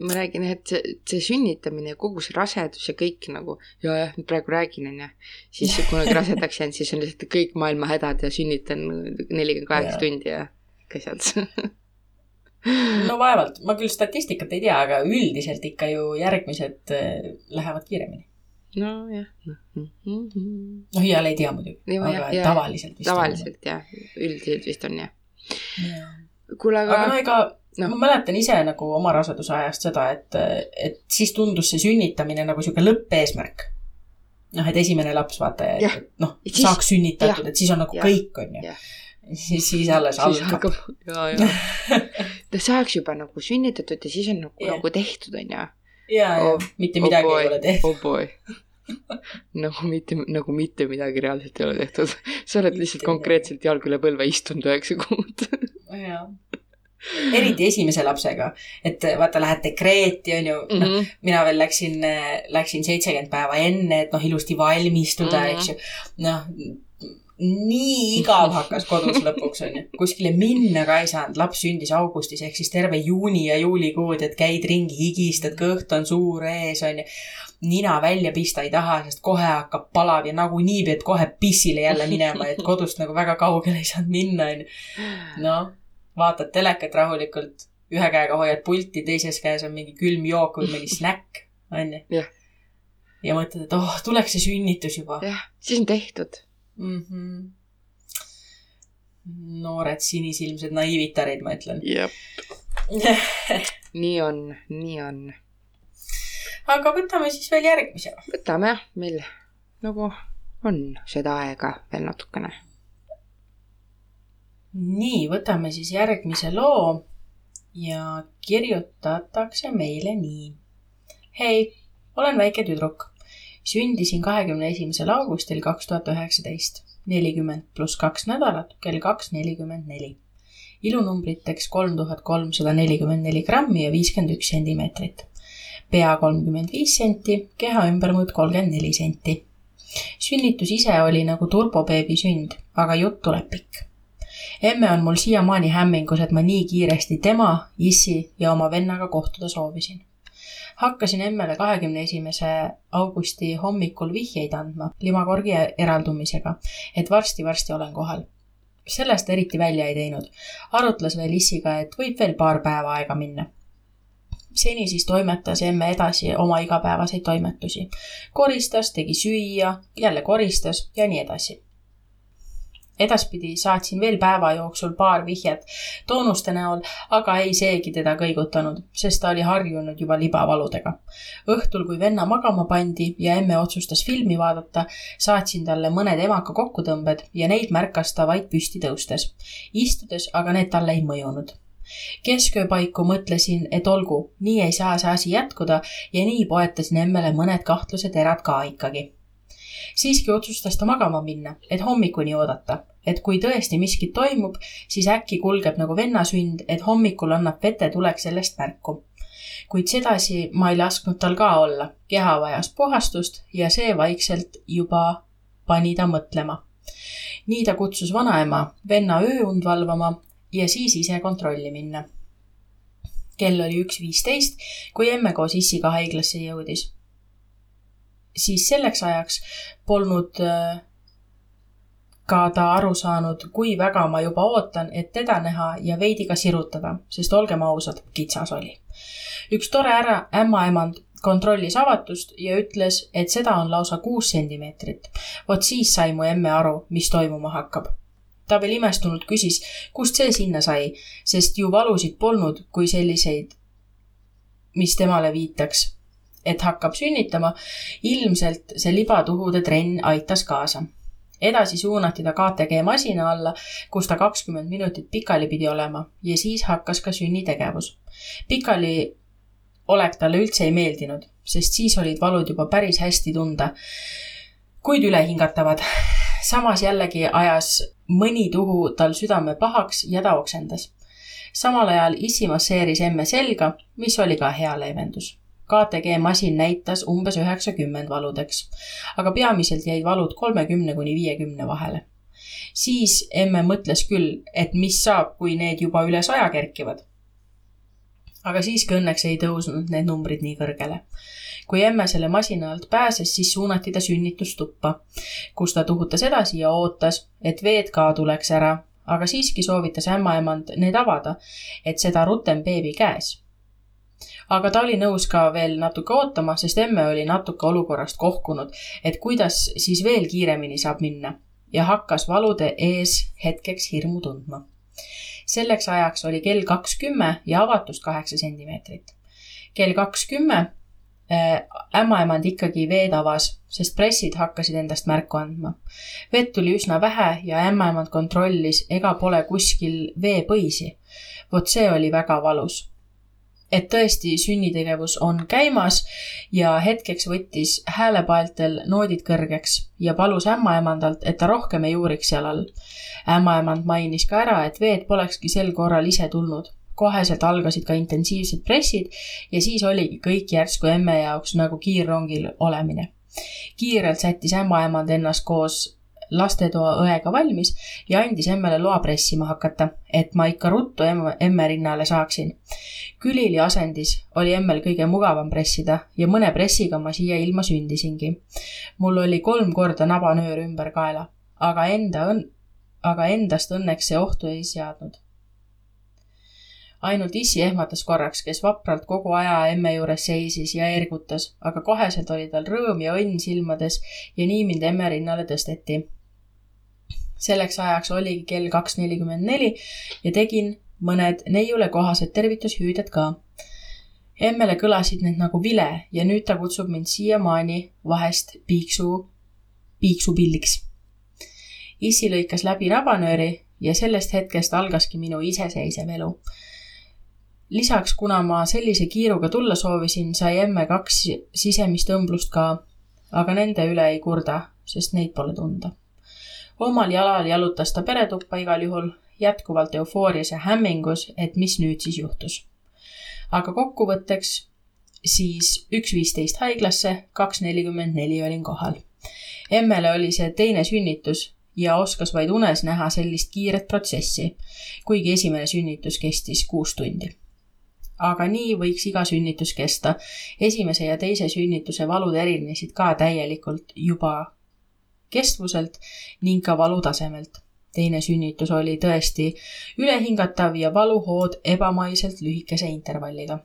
ma räägin, et see, see sünnitamine ja kogu see rasedus ja kõik nagu ja jah, nüüd praegu räägin, onju. siis kunagi rasedaks jäänud, siis on lihtsalt kõik maailma hädad ja sünnitan nelikümmend kaheksa tundi ja kõik asjad no vaevalt, ma küll statistikat ei tea, aga üldiselt ikka ju järgmised äh, lähevad kiiremini. nojah. noh, iial ei tea muidugi, aga ja, tavaliselt vist tavaliselt jah, üldiselt vist on jah ja.. kuule, aga. aga no ega no. ma mäletan ise nagu oma raseduse ajast seda, et, et siis tundus see sünnitamine nagu sihuke lõppeesmärk. noh, et esimene laps, vaata, et noh, saaks sünnitatud, et siis on nagu ja. kõik, on ju siis, siis alles algab. ja, ja ta saaks juba nagu sünnitatud ja siis on nagu yeah., nagu tehtud, on ju. ja, ja oh, mitte midagi oh boy, ei ole tehtud. oh boy nagu mitte, nagu mitte midagi reaalselt ei ole tehtud. sa oled mitte lihtsalt konkreetselt jalg üle põlve istunud üheksa kuud. jaa eriti esimese lapsega, et vaata, lähed dekreeti, on ju mm, -hmm. noh, mhm. mina veel läksin, läksin seitsekümmend päeva enne, et noh, ilusti valmistuda mm, -hmm. eks ju. noh, nii igav hakkas kodus lõpuks onju, kuskile minna ka ei saanud, laps sündis augustis ehk siis terve juuni ja juulikuud, et käid ringi, higistad, kõht on suur ees onju. nina välja pista ei taha, sest kohe hakkab palav ja nagunii pead kohe pissile jälle minema, et kodust nagu väga kaugele ei saanud minna onju. noh, vaatad telekat rahulikult, ühe käega hoiad pulti, teises käes on mingi külm jook või mõni snäkk onju. ja mõtled, et oh, tuleks see sünnitus juba. jah, siis on tehtud mm. -hmm. noored sinisilmsed naiivitarid, ma ütlen. jep nii on, nii on. aga võtame siis veel järgmise. võtame jah, meil nagu on seda aega veel natukene. nii, võtame siis järgmise loo ja kirjutatakse meile nii. hei, olen väike tüdruk. Sündisin kahekümne esimesel augustil kaks tuhat üheksateist, nelikümmend pluss kaks nädalat, kell kaks nelikümmend neli. ilunumbriteks kolm tuhat kolmsada nelikümmend neli grammi ja viiskümmend üks sentimeetrit. pea kolmkümmend viis senti, keha ümbermõõt kolmkümmend neli senti. sünnitus ise oli nagu turbobeebi sünd, aga jutt tuleb pikk emme on mul siiamaani hämmingus, et ma nii kiiresti tema, issi ja oma vennaga kohtuda soovisin. Hakkasin emmele kahekümne esimese augusti hommikul vihjeid andma limakorgi eraldumisega, et varsti-varsti olen kohal sellest eriti välja ei teinud. arutles veel issiga, et võib veel paar päeva aega minna. seni siis toimetas emme edasi oma igapäevaseid toimetusi. koristas, tegi süüa, jälle koristas ja nii edasi edaspidi saatsin veel päeva jooksul paar vihjet toonuste näol, aga ei seegi teda kõigutanud, sest ta oli harjunud juba libavaludega. õhtul, kui venna magama pandi ja emme otsustas filmi vaadata, saatsin talle mõned emaka kokkutõmbed ja neid märkas ta vaid püsti tõustes. istudes aga need talle ei mõjunud kesköö paiku mõtlesin, et olgu, nii ei saa see asi jätkuda ja nii poetasin emmele mõned kahtlused erad ka ikkagi siiski otsustas ta magama minna, et hommikuni oodata, et kui tõesti miskit toimub, siis äkki kulgeb nagu vennasünd, et hommikul annab vetetulek sellest märku. kuid sedasi ma ei lasknud tal ka olla, keha vajas puhastust ja see vaikselt juba pani ta mõtlema. nii ta kutsus vanaema venna ööund valvama ja siis ise kontrolli minna kell oli üks viisteist, kui emme koos issiga haiglasse jõudis siis selleks ajaks polnud äh, ka ta aru saanud, kui väga ma juba ootan, et teda näha ja veidi ka sirutada, sest olgem ausad, kitsas oli. üks tore ära ämmaemand kontrollis avatust ja ütles, et seda on lausa kuus sentimeetrit. vot siis sai mu emme aru, mis toimuma hakkab. ta veel imestunult küsis, kust see sinna sai, sest ju valusid polnud kui selliseid, mis temale viitaks et hakkab sünnitama, ilmselt see libatuhude trenn aitas kaasa. Edasi suunati ta KTG masina alla, kus ta kakskümmend minutit pikali pidi olema ja siis hakkas ka sünnitegevus. pikali olek talle üldse ei meeldinud, sest siis olid valud juba päris hästi tunda, kuid ülehingatavad. samas jällegi ajas mõni tuhu tal südame pahaks ja ta oksendas. samal ajal issi masseeris emme selga, mis oli ka hea leevendus KTG masin näitas umbes üheksakümmend valudeks, aga peamiselt jäid valud kolmekümne kuni viiekümne vahele. siis emme mõtles küll, et mis saab, kui need juba üle saja kerkivad. aga siiski õnneks ei tõusnud need numbrid nii kõrgele kui emme selle masina alt pääses, siis suunati ta sünnitustuppa, kus ta tuhutas edasi ja ootas, et veed ka tuleks ära, aga siiski soovitas ämmaemand need avada, et seda rutem beebi käes aga ta oli nõus ka veel natuke ootama, sest emme oli natuke olukorrast kohkunud, et kuidas siis veel kiiremini saab minna ja hakkas valude ees hetkeks hirmu tundma. selleks ajaks oli kell kaks kümme ja avatust kaheksa sentimeetrit. kell kaks kümme äh, ämmaemand ikkagi veed avas, sest pressid hakkasid endast märku andma. vett tuli üsna vähe ja ämmaemand kontrollis, ega pole kuskil veepõisi. vot see oli väga valus et tõesti sünnitegevus on käimas ja hetkeks võttis häälepaeltel noodid kõrgeks ja palus ämmaemandalt, et ta rohkem ei uuriks seal all. ämmaemand mainis ka ära, et veed polekski sel korral ise tulnud. koheselt algasid ka intensiivsed pressid ja siis oligi kõik järsku emme jaoks nagu kiirrongil olemine. kiirelt sättis ämmaemand ennast koos lastetoa õega valmis ja andis emmele loa pressima hakata, et ma ikka ruttu emme, emme rinnale saaksin. külili asendis oli emmel kõige mugavam pressida ja mõne pressiga ma siia ilma sündisingi. mul oli kolm korda nabanöör ümber kaela, aga enda õnn, aga endast õnneks see ohtu ei seadnud ainult issi ehmatas korraks, kes vapralt kogu aja emme juures seisis ja ergutas, aga koheselt oli tal rõõm ja õnn silmades ja nii mind emme rinnale tõsteti selleks ajaks oligi kell kaks nelikümmend neli ja tegin mõned neiule kohased tervitushüüded ka. emmele kõlasid need nagu vile ja nüüd ta kutsub mind siiamaani vahest piiksu, piiksupilliks. issi lõikas läbi nabanööri ja sellest hetkest algaski minu iseseisev elu. lisaks, kuna ma sellise kiiruga tulla soovisin, sai emme kaks sisemist õmblust ka, aga nende üle ei kurda, sest neid pole tunda. Omal jalal jalutas ta peretuppa igal juhul, jätkuvalt eufoorias ja hämmingus, et mis nüüd siis juhtus. aga kokkuvõtteks siis üks viisteist haiglasse, kaks nelikümmend neli olin kohal. emmele oli see teine sünnitus ja oskas vaid unes näha sellist kiiret protsessi, kuigi esimene sünnitus kestis kuus tundi. aga nii võiks iga sünnitus kesta. esimese ja teise sünnituse valud erinesid ka täielikult juba kestvuselt ning ka valutasemelt. teine sünnitus oli tõesti ülehingatav ja valuhood ebamaiselt lühikese intervalliga.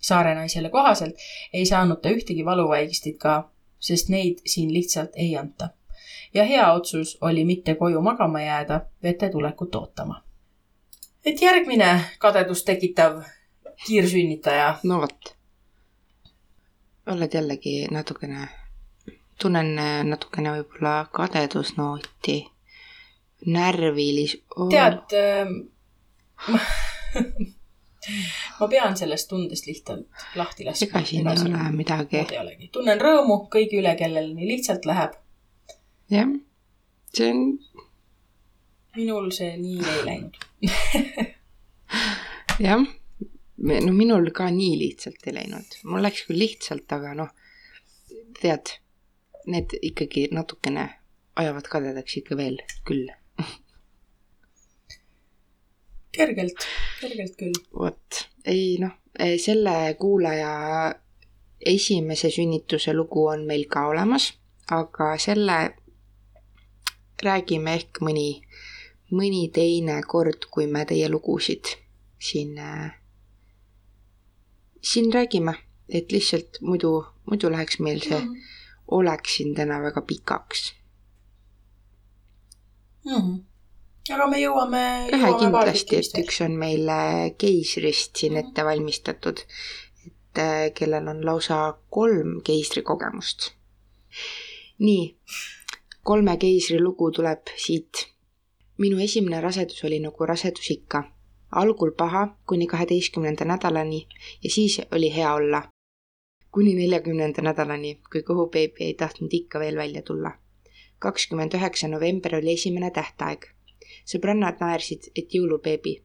Saare naisele kohaselt ei saanud ta ühtegi valuvaigistit ka, sest neid siin lihtsalt ei anta ja hea otsus oli mitte koju magama jääda, vete tulekut ootama. et järgmine kadedust tekitav kiirsünnitaja. no vot. oled jällegi natukene, tunnen natukene võib-olla kadedusnooti, närvilis oh.. tead äh, ma pean sellest tundest lihtsalt lahti laskma. ega siin ei ole midagi. tunnen rõõmu kõigi üle, kellel nii lihtsalt läheb jah, see on. minul see nii ei läinud jah, no minul ka nii lihtsalt ei läinud, mul läks küll lihtsalt, aga noh, tead, need ikkagi natukene ajavad kadedaks ikka veel küll kergelt, kergelt küll. vot, ei noh, selle kuulaja esimese sünnituse lugu on meil ka olemas, aga selle räägime ehk mõni, mõni teine kord, kui me teie lugusid siin, äh, siin räägime, et lihtsalt muidu, muidu läheks meil see mm -hmm. Oleks siin täna väga pikaks mm. aga me jõuame. ühe kindlasti, et üks on meil keisrist siin mm -hmm. ette valmistatud, et äh, kellel on lausa kolm keisrikogemust. nii, kolme keisri lugu tuleb siit. minu esimene rasedus oli nagu rasedus ikka. algul paha kuni kaheteistkümnenda nädalani ja siis oli hea olla. Kuni neljakümnenda nädalani, kui kõhubeebi ei tahtnud ikka veel välja tulla. kakskümmend üheksa november oli esimene tähtaeg. sõbrannad naersid, et jõulubeebi.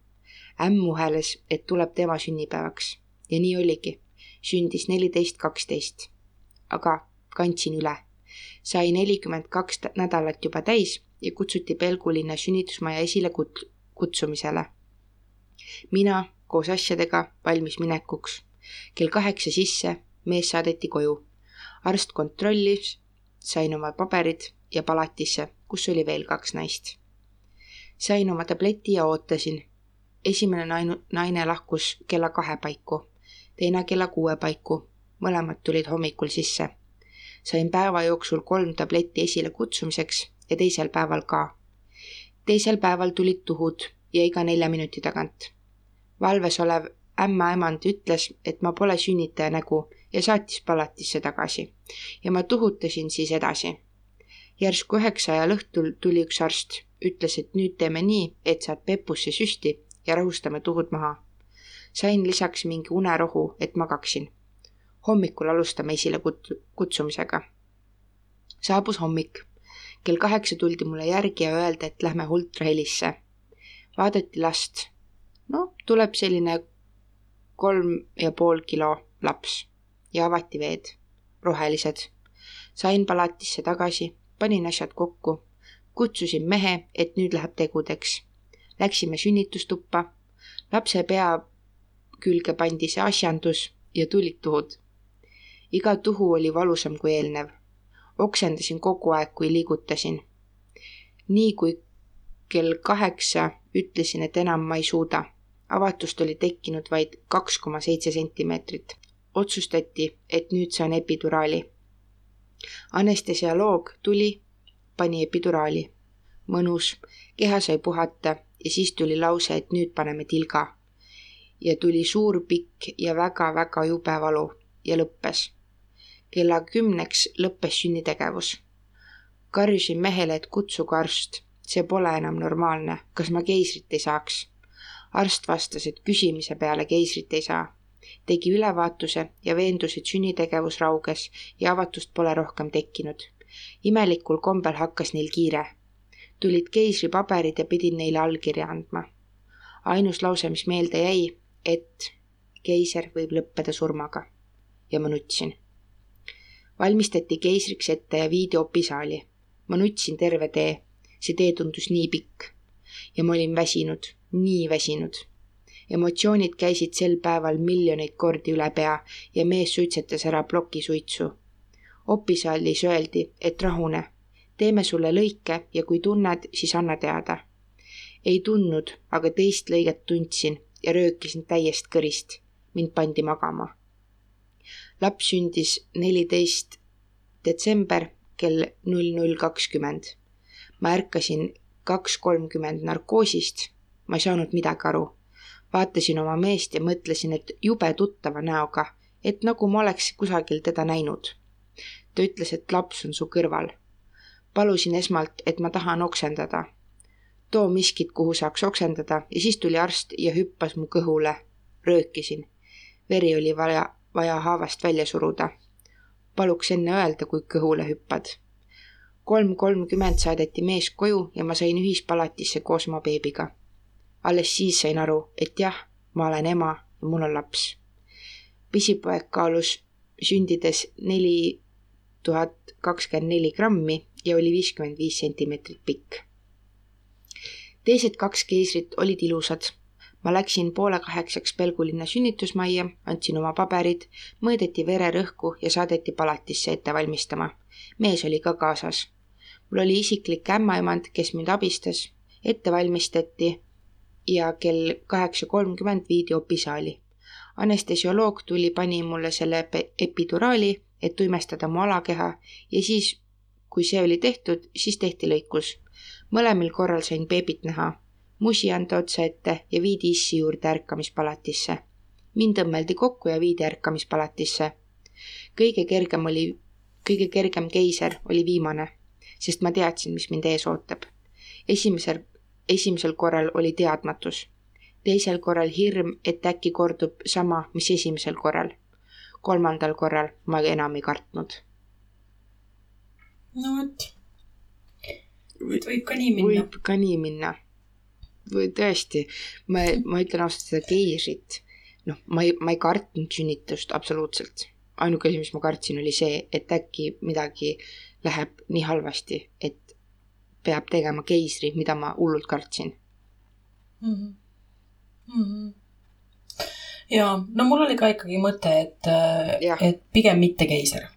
ämm muheles, et tuleb tema sünnipäevaks ja nii oligi. sündis neliteist, kaksteist. aga kandsin üle sai nelikümmend kaks nädalat juba täis ja kutsuti Pelgulinna sünnitusmaja esile kut-, kutsumisele. mina koos asjadega valmis minekuks. kell kaheksa sisse, mees saadeti koju. arst kontrollis, sain oma paberid ja palatisse, kus oli veel kaks naist. sain oma tableti ja ootasin. esimene naine, naine lahkus kella kahe paiku, teine kella kuue paiku, mõlemad tulid hommikul sisse sain päeva jooksul kolm tabletti esile kutsumiseks ja teisel päeval ka. teisel päeval tulid tuhud ja iga nelja minuti tagant. valves olev ämmaemand ütles, et ma pole sünnitaja nägu ja saatis palatisse tagasi ja ma tuhutasin siis edasi. järsku üheksa ajal õhtul tuli üks arst, ütles, et nüüd teeme nii, et saad pepusse süsti ja rahustame tuhud maha. sain lisaks mingi unerohu, et magaksin hommikul alustame esile kut-, kutsumisega. saabus hommik. kell kaheksa tuldi mulle järgi ja öeldi, et lähme ultrahelisse. vaadati last. no tuleb selline kolm ja pool kilo laps ja avati veed, rohelised. sain palatisse tagasi, panin asjad kokku, kutsusin mehe, et nüüd läheb tegudeks. Läksime sünnitustuppa, lapse pea külge pandi see asjandus ja tulid tuhud iga tuhu oli valusam kui eelnev. oksendasin kogu aeg, kui liigutasin. nii kui kell kaheksa ütlesin, et enam ma ei suuda. avatust oli tekkinud vaid kaks koma seitse sentimeetrit. Otsustati, et nüüd saan epiduraali. anestesioloog tuli, pani epiduraali. mõnus, keha sai puhata ja siis tuli lause, et nüüd paneme tilga. ja tuli suur pikk ja väga-väga jube valu ja lõppes kella kümneks lõppes sünnitegevus. karjusin mehele, et kutsuge arst, see pole enam normaalne, kas ma keisrit ei saaks? arst vastas, et küsimise peale keisrit ei saa. Tegi ülevaatuse ja veendus, et sünnitegevus rauges ja avatust pole rohkem tekkinud. imelikul kombel hakkas neil kiire. tulid keisripaberid ja pidin neile allkirja andma. ainus lause, mis meelde jäi, et keiser võib lõppeda surmaga. ja ma nutsin valmistati keisriks ette ja viidi opisaali. ma nutsin terve tee. see tee tundus nii pikk. ja ma olin väsinud, nii väsinud. Emotsioonid käisid sel päeval miljoneid kordi üle pea ja mees suitsetas ära ploki suitsu. opisaalis öeldi, et rahune, teeme sulle lõike ja kui tunned, siis anna teada. ei tundnud, aga teist lõiget tundsin ja röökisin täiest kõrist. mind pandi magama laps sündis neliteist detsember kell null null kakskümmend. ma ärkasin kaks kolmkümmend narkoosist, ma ei saanud midagi aru. Vaatasin oma meest ja mõtlesin, et jube tuttava näoga, et nagu ma oleks kusagil teda näinud. ta ütles, et laps on su kõrval. palusin esmalt, et ma tahan oksendada. too miskit, kuhu saaks oksendada ja siis tuli arst ja hüppas mu kõhule. röökisin. veri oli vaja vaja haavast välja suruda. paluks enne öelda, kui kõhule hüppad. kolm kolmkümmend saadeti mees koju ja ma sain ühispalatisse koos oma beebiga. Alles siis sain aru, et jah, ma olen ema ja mul on laps. pisipoeg kaalus sündides neli tuhat kakskümmend neli grammi ja oli viiskümmend viis sentimeetrit pikk. teised kaks keisrit olid ilusad ma läksin poole kaheksaks Pelgulinna sünnitusmajja, andsin oma paberid, mõõdeti vererõhku ja saadeti palatisse ette valmistama. mees oli ka kaasas. mul oli isiklik ämmaemand, kes mind abistas, ette valmistati ja kell kaheksa kolmkümmend viidi opisaali. anestesioloog tuli, pani mulle selle epiduraali, et tuimestada mu alakeha ja siis, kui see oli tehtud, siis tehti lõikus. mõlemil korral sain beebit näha musi anda otsa ette ja viidi issi juurde ärkamispalatisse. mind õmmeldi kokku ja viidi ärkamispalatisse. kõige kergem oli, kõige kergem keiser oli viimane, sest ma teadsin, mis mind ees ootab. esimesel, esimesel korral oli teadmatus. teisel korral hirm, et äkki kordub sama, mis esimesel korral. kolmandal korral ma enam ei kartnud. no vot võib ka nii minna. võib ka nii minna või tõesti, ma, ma ütlen ausalt seda keisrit, noh, ma ei, ma ei kartnud sünnitust absoluutselt. ainuke asi, mis ma kartsin, oli see, et äkki midagi läheb nii halvasti, et peab tegema keisri, mida ma hullult kartsin mm. -hmm. Mm -hmm. ja no mul oli ka ikkagi mõte, et, et pigem mitte keiser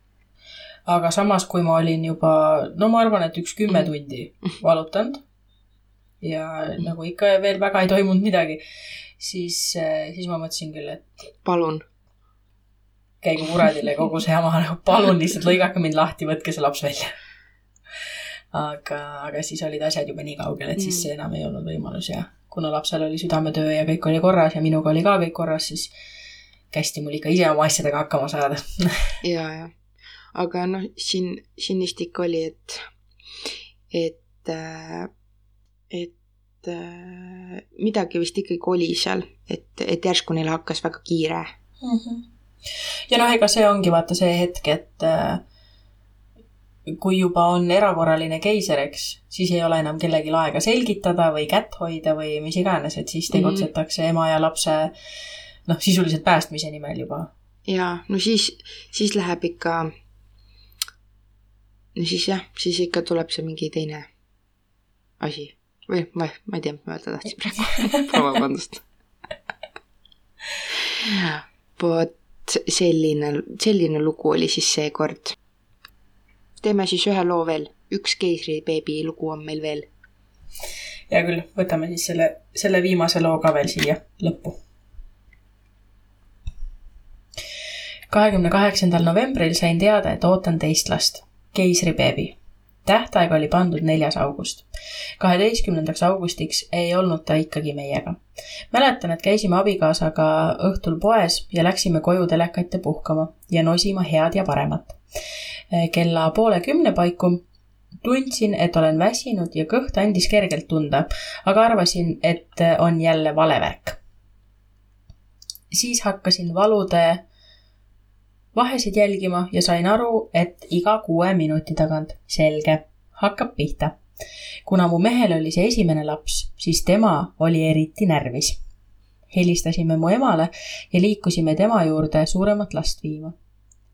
aga samas, kui ma olin juba, no ma arvan, et üks kümme mm. tundi valutanud ja mm. nagu ikka veel väga ei toimunud midagi, siis, siis ma mõtlesin küll, et. palun. käigu kuradile kogu see jama, nagu palun lihtsalt lõigake mind lahti, võtke see laps välja. Aga, aga siis olid asjad juba nii kaugel, et siis mm. see enam ei olnud võimalus ja kuna lapsel oli südametöö ja kõik oli korras ja minuga oli ka kõik korras, siis kästi mul ikka ise oma asjadega hakkama saada ja, ja, aga noh, siin, siin vist ikka oli, et, et äh, et äh, midagi vist ikkagi oli seal, et, et järsku neil hakkas väga kiire mm. -hmm. ja noh, ega see ongi vaata see hetk, et äh, kui juba on erakorraline keiser, eks, siis ei ole enam kellelgi aega selgitada või kätt hoida või mis iganes, et siis mhm. tegutsetakse mm -hmm. ema ja lapse noh, sisuliselt päästmise nimel juba. jaa, no siis, siis läheb ikka, no siis jah, siis ikka tuleb see mingi teine asi või ma, ma ei tea, mis ma öelda tahtsin praegu vabandust vot selline, selline lugu oli siis seekord. Teeme siis ühe loo veel, üks keisribeebi lugu on meil veel. hea küll, võtame siis selle, selle viimase loo ka veel siia lõppu. kahekümne kaheksandal novembril sain teada, et ootan teist last, keisribeebi tähtaeg oli pandud neljas august. kaheteistkümnendaks augustiks ei olnud ta ikkagi meiega. mäletan, et käisime abikaasaga õhtul poes ja läksime koju telekat ja puhkama ja nosima head ja paremat. Kella poole kümne paiku tundsin, et olen väsinud ja kõht andis kergelt tunda, aga arvasin, et on jälle vale värk. siis hakkasin valude vahesid jälgima ja sain aru, et iga kuue minuti tagant, selge, hakkab pihta. kuna mu mehel oli see esimene laps, siis tema oli eriti närvis. helistasime mu emale ja liikusime tema juurde suuremat last viima.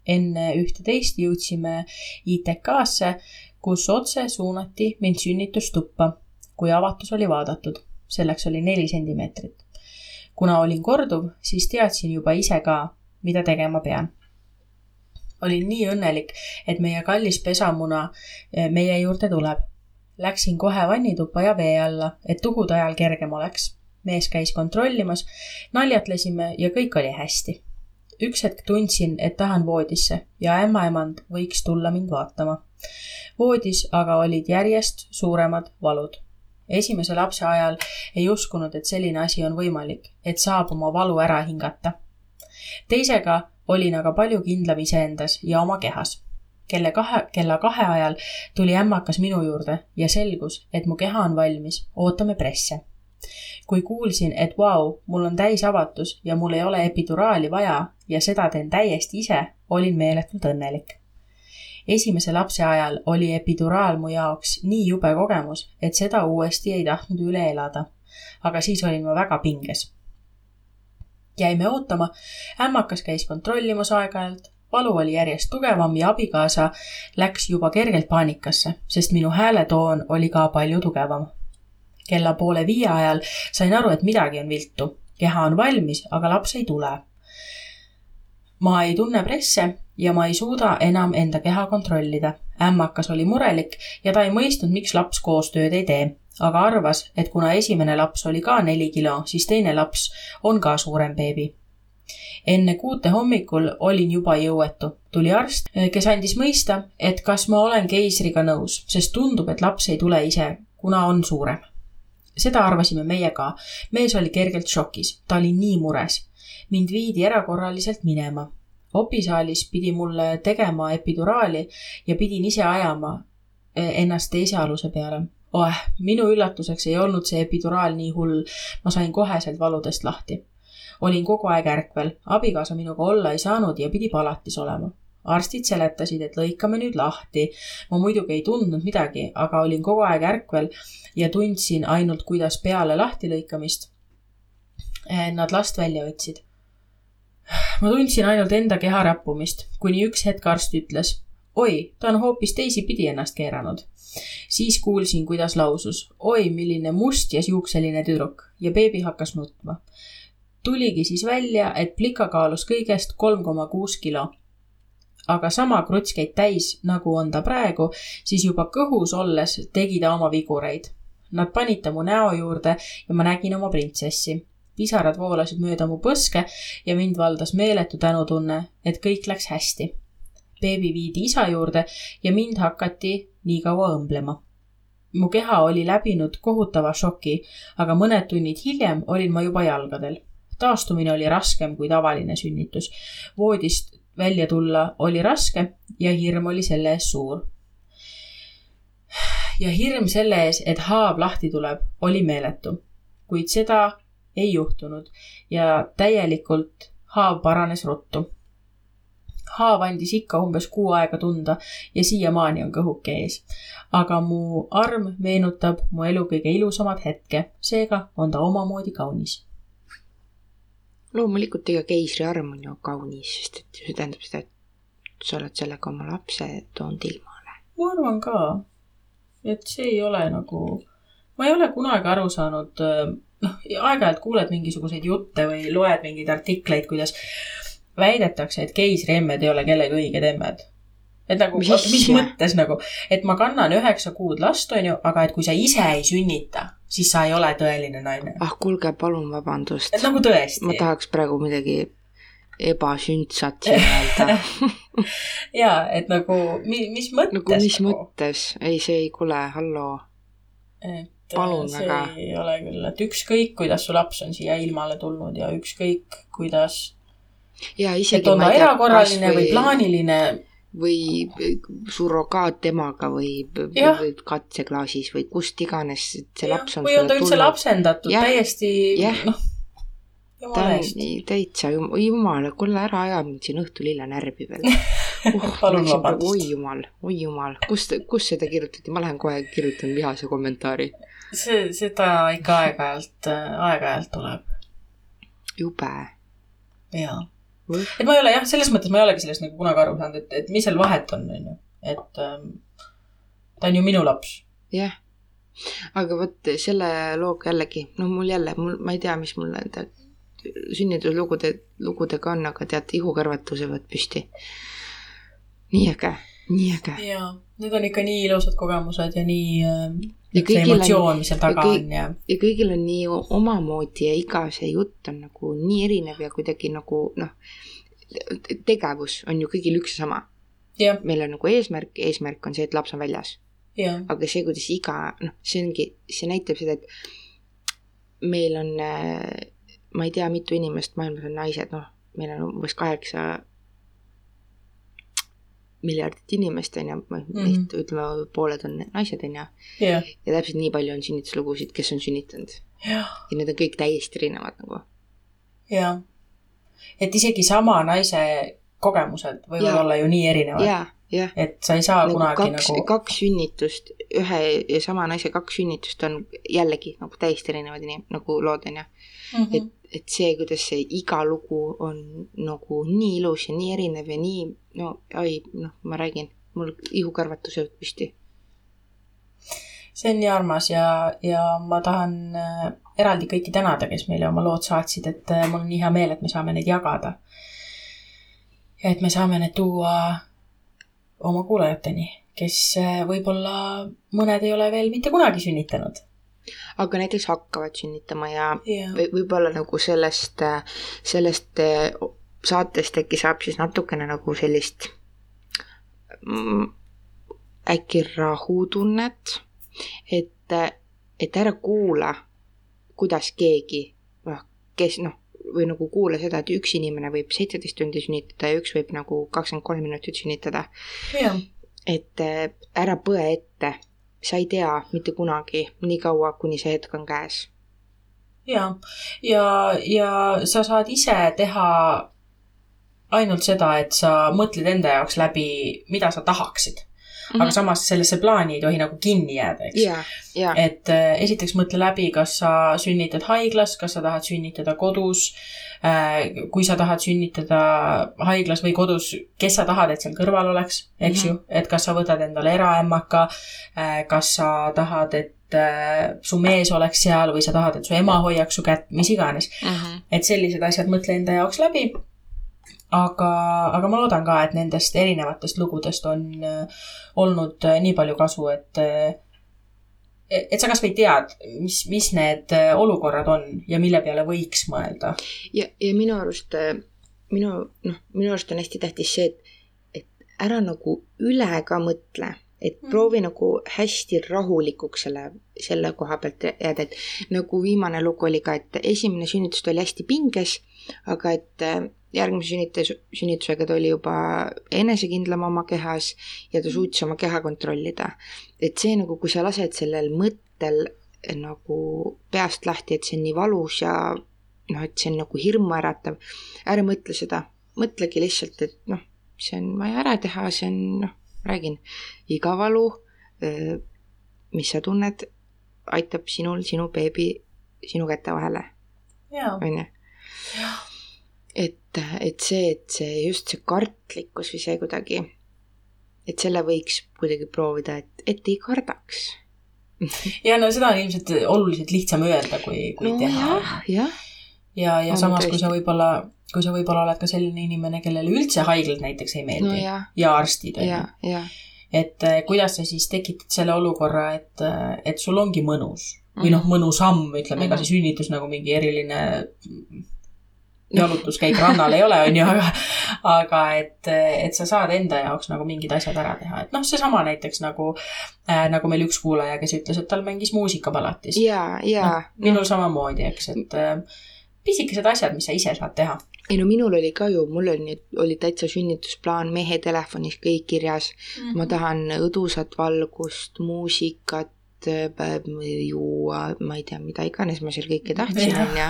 Enne ühte-teist jõudsime ITK-sse, kus otse suunati mind sünnitustuppa, kui avatus oli vaadatud. selleks oli neli sentimeetrit. kuna olin korduv, siis teadsin juba ise ka, mida tegema pean olin nii õnnelik, et meie kallis pesamuna eh, meie juurde tuleb. Läksin kohe vannituppa ja vee alla, et tuhude ajal kergem oleks. mees käis kontrollimas, naljatlesime ja kõik oli hästi. Üks hetk tundsin, et tahan voodisse ja ämmaemand võiks tulla mind vaatama. voodis aga olid järjest suuremad valud esimese lapse ajal ei uskunud, et selline asi on võimalik, et saab oma valu ära hingata. teisega olin aga palju kindlam iseendas ja oma kehas. kelle kahe, kella kahe ajal tuli ämmakas minu juurde ja selgus, et mu keha on valmis, ootame presse. kui kuulsin, et vau wow,, mul on täisavatus ja mul ei ole epiduraali vaja ja seda teen täiesti ise, olin meeletult õnnelik esimese lapse ajal oli epiduraal mu jaoks nii jube kogemus, et seda uuesti ei tahtnud üle elada. aga siis olin ma väga pinges jäime ootama, ämmakas käis kontrollimas aeg-ajalt, valu oli järjest tugevam ja abikaasa läks juba kergelt paanikasse, sest minu hääletoon oli ka palju tugevam. kella poole viie ajal sain aru, et midagi on viltu. keha on valmis, aga laps ei tule. Ma ei tunne presse ja ma ei suuda enam enda keha kontrollida. ämmakas oli murelik ja ta ei mõistnud, miks laps koostööd ei tee aga arvas, et kuna esimene laps oli ka neli kilo, siis teine laps on ka suurem beebi. enne kuute hommikul olin juba jõuetu. tuli arst, kes andis mõista, et kas ma olen keisriga nõus, sest tundub, et laps ei tule ise, kuna on suurem. seda arvasime meie ka. mees oli kergelt šokis, ta oli nii mures. Mind viidi erakorraliselt minema. opisaalis pidi mulle tegema epiduraali ja pidin ise ajama eh, ennast teise aluse peale oh, minu üllatuseks ei olnud see epiduraal nii hull. ma sain koheselt valudest lahti. olin kogu aeg ärkvel, abikaasa minuga olla ei saanud ja pidi palatis olema. arstid seletasid, et lõikame nüüd lahti. ma muidugi ei tundnud midagi, aga olin kogu aeg ärkvel ja tundsin ainult, kuidas peale lahtilõikamist eh, nad last välja võtsid. Ma tundsin ainult enda keha rappumist, kuni üks hetk arst ütles, oi, ta on hoopis teisipidi ennast keeranud siis kuulsin, kuidas lausus oi, milline must ja juukseline tüdruk ja beebi hakkas nutma. tuligi siis välja, et plika kaalus kõigest kolm koma kuus kilo. aga sama krutskeid täis, nagu on ta praegu, siis juba kõhus olles tegi ta oma vigureid. Nad panid ta mu näo juurde ja ma nägin oma printsessi pisarad voolasid mööda mu põske ja mind valdas meeletu tänutunne, et kõik läks hästi beebi viidi isa juurde ja mind hakati nii kaua õmblema. mu keha oli läbinud kohutava šoki, aga mõned tunnid hiljem olin ma juba jalgadel. taastumine oli raskem kui tavaline sünnitus. voodist välja tulla oli raske ja hirm oli selle ees suur. ja hirm selle ees, et haav lahti tuleb, oli meeletu. kuid seda ei juhtunud ja täielikult haav paranes ruttu haav andis ikka umbes kuu aega tunda ja siiamaani on kõhuke ees. aga mu arm meenutab mu elu kõige ilusamat hetke, seega on ta omamoodi kaunis. loomulikult iga keisriarm on ju kaunis, sest et see tähendab seda, et sa oled sellega oma lapse toonud ilmale. ma arvan ka, et see ei ole nagu, ma ei ole kunagi aru saanud, noh, aeg-ajalt kuuled mingisuguseid jutte või loed mingeid artikleid, kuidas väidetakse, et keisriemmed ei ole kellegi õiged emmed. et nagu, mis, mis mõttes nagu, et ma kannan üheksa kuud last, on ju, aga et kui sa ise ei sünnita, siis sa ei ole tõeline naine. ah, kuulge, palun vabandust. et nagu tõesti. ma tahaks praegu midagi ebasündsat siin öelda ja, et nagu, mis mõttes nagu? mis nagu? mõttes, ei, see ei, kuule, halloo. Et palun see väga. ei ole küll, et ükskõik, kuidas su laps on siia ilmale tulnud ja ükskõik, kuidas ja isegi et on ta erakorraline või... või plaaniline. või surrogaatemaga või, või katseklaasis või kust iganes see laps on või on ta üldse lapsendatud Jah. täiesti noh, ta on täitsa jum- jumala, kuule ära aja mind siin õhtul hilja närvi veel uh,. Palun oi vabandust. jumal, oi jumal, kus, kus seda kirjutati, ma lähen kohe kirjutan vihase kommentaari. see, seda ikka aeg-ajalt, aeg-ajalt tuleb. jube. jaa. et ma ei ole jah, selles mõttes ma ei olegi sellest nagu kunagi aru saanud, et, et mis seal vahet on, on ju. et ähm, ta on ju minu laps. jah, aga vot selle looga jällegi, no mul jälle, mul, ma ei tea, mis mul nende sünnituslugude, lugudega on, aga tead, ihukõrvatus võevad püsti. nii äge, nii äge. jaa, need on ikka nii ilusad kogemused ja nii äh, Ja kõigil on- emotsioon, mis seal taga ja on ja ja kõigil on nii omamoodi ja iga see jutt on nagu nii erinev ja kuidagi nagu noh, tegevus on ju kõigil üks ja sama. meil on nagu eesmärk, eesmärk on see, et laps on väljas. aga see, kuidas iga, noh, see ongi, see näitab seda, et meil on, ma ei tea, mitu inimest maailmas on naised, noh, meil on umbes kaheksa miljardit inimest, on ju, neist ütleme, pooled on naised, on ju, ja täpselt nii palju on sünnituslugusid, kes on sünnitanud ja need on kõik täiesti erinevad nagu. jah. et isegi sama naise kogemused võivad Jaa. olla ju nii erinevad, ja, et sa ei saa nagu kunagi kaks nagu, kaks sünnitust, ühe ja sama naise kaks sünnitust on jällegi nagu täiesti erinevad inim-, nagu lood on ju. Mhm. et, et see, kuidas see iga lugu on nagu nii ilus ja nii erinev ja nii, no oi, noh, ma räägin, mul ihukõrvatused püsti. see on nii armas ja, ja ma tahan äh, eraldi kõiki tänada, kes meile oma lood saatsid, et äh, mul on nii hea meel, et me saame neid jagada. ja et me saame need tuua oma kuulajateni, kes äh, võib-olla mõned ei ole veel mitte kunagi sünnitanud. Aga näiteks hakkavad sünnitama ja või võib-olla nagu sellest, sellest eh, saatest äkki saab siis natukene nagu sellist mm, äkki rahutunnet, et, et ära kuula, kuidas keegi, noh, kes noh, või nagu kuula seda, et üks inimene võib seitseteist tundi sünnitada ja üks võib nagu kakskümmend kolm minutit sünnitada. ja, et eh, ära põe ette, sa ei tea mitte kunagi, niikaua, kuni see hetk on käes. ja, ja, ja sa saad ise teha ainult seda, et sa mõtled enda jaoks läbi, mida sa tahaksid. Aga samas sellesse plaani ei tohi nagu kinni jääda, eks. ja, ja, et äh, esiteks mõtle läbi, kas sa sünnitad haiglas, kas sa tahad sünnitada kodus äh,. kui sa tahad sünnitada haiglas või kodus, kes sa tahad, et seal kõrval oleks, eks Mhm. ju, et kas sa võtad endale eraämmaka äh,, kas sa tahad, et äh, su mees oleks seal või sa tahad, et su ema hoiaks su kätt, mis iganes. et sellised asjad mõtle enda jaoks läbi. aga, aga ma loodan ka, et nendest erinevatest lugudest on äh, olnud äh, nii palju kasu, et äh, et sa kasvõi tead, mis, mis need olukorrad on ja mille peale võiks mõelda. ja, ja minu arust, minu, noh, minu arust on hästi tähtis see, et, et ära nagu üle ka mõtle, et Mhm. proovi nagu hästi rahulikuks selle, selle koha pealt jääda, et nagu viimane lugu oli ka, et esimene sünnitus ta oli hästi pinges, aga et äh, järgmise sünnitus, sünnitusega ta oli juba enesekindlam oma kehas ja ta suutis oma keha kontrollida. et see nagu, kui sa lased sellel mõttel nagu peast lahti, et see on nii valus ja noh, et see on nagu hirmuäratav, ära mõtle seda, mõtlegi lihtsalt, et noh, see on vaja ära teha, see on noh, räägin, iga valu, mis sa tunned, aitab sinul sinu beebi sinu käte vahele, on ju. et, et see, et see just see kartlikkus või see kuidagi, et selle võiks kuidagi proovida, et, et ei kardaks. ja no seda on ilmselt oluliselt lihtsam öelda, kui, kui no teha. jah, ja, ja on samas, kui sa võib-olla, kui sa võib-olla oled ka selline inimene, kellele üldse haiglad näiteks ei meeldi no jah, ja arstid, on ja ju, ja et eh, kuidas sa siis tekitad selle olukorra, et, et sul ongi mõnus või Mhm. noh, mõnusam, ütleme, ega Mhm. see sünnitus nagu mingi eriline jalutuskäik rannal ei ole, on ju, aga aga et, et sa saad enda jaoks nagu mingid asjad ära teha, et noh, seesama näiteks nagu äh,, nagu meil üks kuulaja, kes ütles, et tal mängis muusika palatis. ja, ja minul samamoodi, eks, et äh, pisikesed asjad, mis sa ise saad teha. Ei no minul oli ka ju, mul oli, oli täitsa sünnitusplaan mehe telefonis kõik kirjas. ma tahan õdusat valgust, muusikat, juua, ma ei tea, mida iganes ma seal kõike tahtsin, onju.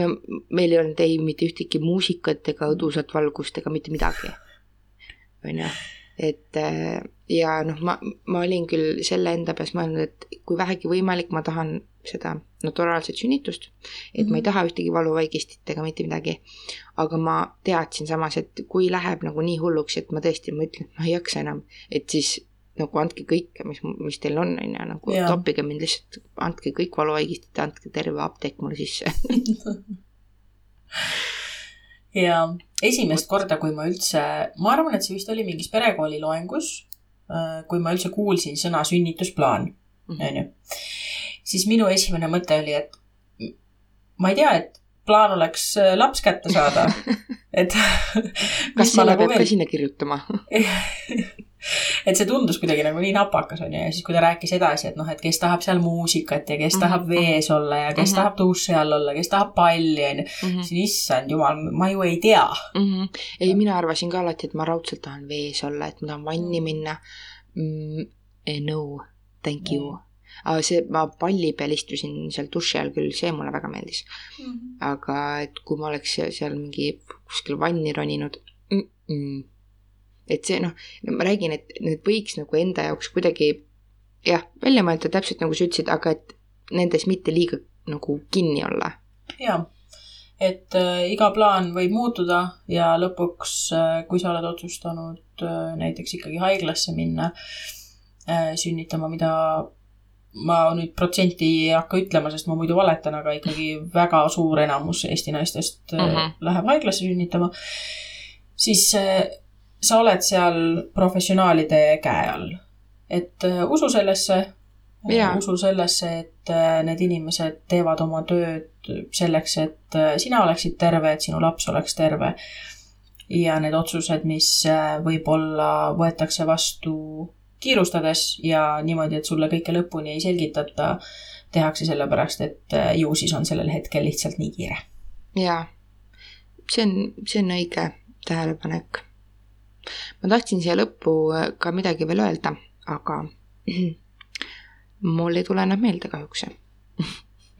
no meil ei olnud ei mitte ühtegi muusikat ega õdusat valgust ega mitte midagi. onju, et äh, ja noh, ma, ma olin küll selle enda peas mõelnud, et kui vähegi võimalik, ma tahan seda naturaalset sünnitust, et ma ei Mhm. taha ühtegi valuvaigistit ega mitte midagi. aga ma teadsin samas, et kui läheb nagu nii hulluks, et ma tõesti, ma ütlen, et ma ei jaksa enam, et siis nagu andke kõike, mis, mis teil on, on ju, nagu Jaa. toppige mind lihtsalt, andke kõik valuvaigistid, andke terve apteek mulle sisse. ja esimest korda, kui ma üldse, ma arvan, et see vist oli mingis perekooli loengus, kui ma üldse kuulsin sõna sünnitusplaan, onju, siis minu esimene mõte oli, et ma ei tea, et plaan oleks äh, laps kätte saada, et kas selle peab ka sinna kirjutama? et see tundus kuidagi nagu nii napakas onju ja siis, kui ta rääkis edasi, et noh, et kes tahab seal muusikat ja kes Mhm, tahab vees olla ja kes Mhm. tahab duši all olla, kes tahab palli onju, siis issand jumal, ma ju ei tea. Mhm. ei, mina arvasin ka alati, et ma raudselt tahan vees olla, et ma tahan vanni minna mm,. No, thank you. Aga see, ma palli peal istusin seal duši all küll, see mulle väga meeldis. aga et kui ma oleks seal, mingi kuskil vanni roninud mm, -mm. et see noh no,, ma räägin, et need võiks nagu enda jaoks kuidagi jah, välja mõelda täpselt nagu sa ütlesid, aga et nendes mitte liiga nagu kinni olla. jaa, et äh, iga plaan võib muutuda ja lõpuks äh,, kui sa oled otsustanud äh, näiteks ikkagi haiglasse minna äh, sünnitama, mida ma nüüd protsenti ei hakka ütlema, sest ma muidu valetan, aga ikkagi väga suur enamus Eesti naistest äh, Mhm. läheb haiglasse sünnitama, siis äh, sa oled seal professionaalide käe all. et äh, usu sellesse, Jaa. usu sellesse, et need inimesed teevad oma tööd selleks, et sina oleksid terve, et sinu laps oleks terve. ja need otsused, mis võib-olla võetakse vastu kiirustades ja niimoodi, et sulle kõike lõpuni ei selgitata, tehakse sellepärast, et äh, ju siis on sellel hetkel lihtsalt nii kiire. jaa, see on, see on õige tähelepanek. ma tahtsin siia lõppu äh, ka midagi veel öelda, aga mul ei tule enam meelde kahjuks.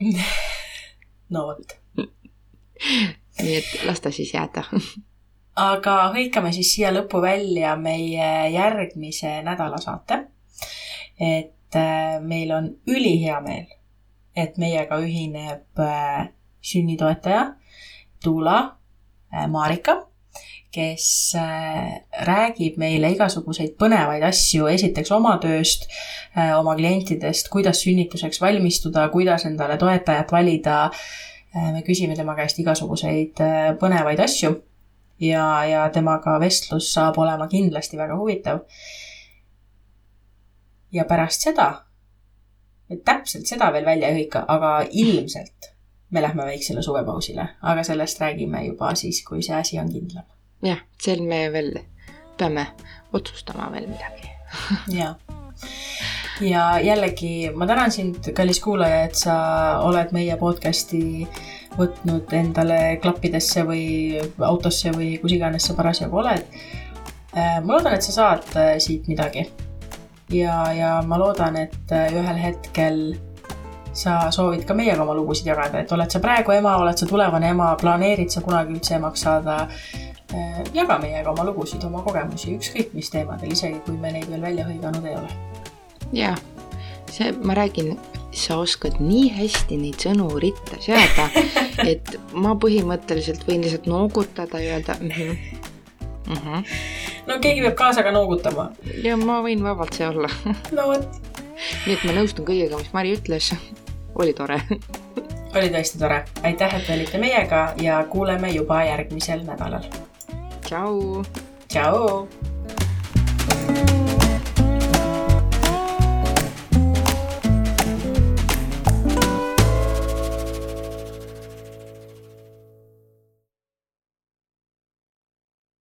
no vot. nii et las ta siis jääda. aga hõikame siis siia lõppu välja meie järgmise nädala saate. et äh, meil on ülihea meel, et meiega ühineb äh, sünnitoetaja Tuula äh, Marika, kes räägib meile igasuguseid põnevaid asju, esiteks oma tööst, oma klientidest, kuidas sünnituseks valmistuda, kuidas endale toetajat valida. me küsime tema käest igasuguseid põnevaid asju ja, ja temaga vestlus saab olema kindlasti väga huvitav. ja pärast seda, täpselt seda veel välja ei hõika, aga ilmselt me lähme väiksele suvepausile, aga sellest räägime juba siis, kui see asi on kindlam. jah, seal me veel peame otsustama veel midagi. ja, ja jällegi ma tänan sind, kallis kuulaja, et sa oled meie podcast'i võtnud endale klappidesse või autosse või kus iganes sa parasjagu oled. ma loodan, et sa saad äh, siit midagi. ja, ja ma loodan, et äh, ühel hetkel sa soovid ka meiega oma lugusid jagada, et oled sa praegu ema, oled sa tulevane ema, planeerid sa kunagi üldse emaks saada. jaga meiega oma lugusid, oma kogemusi, ükskõik mis teemadel, isegi kui me neid veel välja hõiganud ei ole. jaa, see, ma räägin, sa oskad nii hästi neid sõnu ritta seada, et ma põhimõtteliselt võin lihtsalt noogutada ja öelda mm. -hmm. Mm -hmm. no keegi peab kaasa ka noogutama. ja ma võin vabalt see olla. no vot, nii et ma nõustun kõigega, mis Mari ütles. oli tore. oli tõesti tore. aitäh, et te olite meiega ja kuuleme juba järgmisel nädalal. tšau. tšau.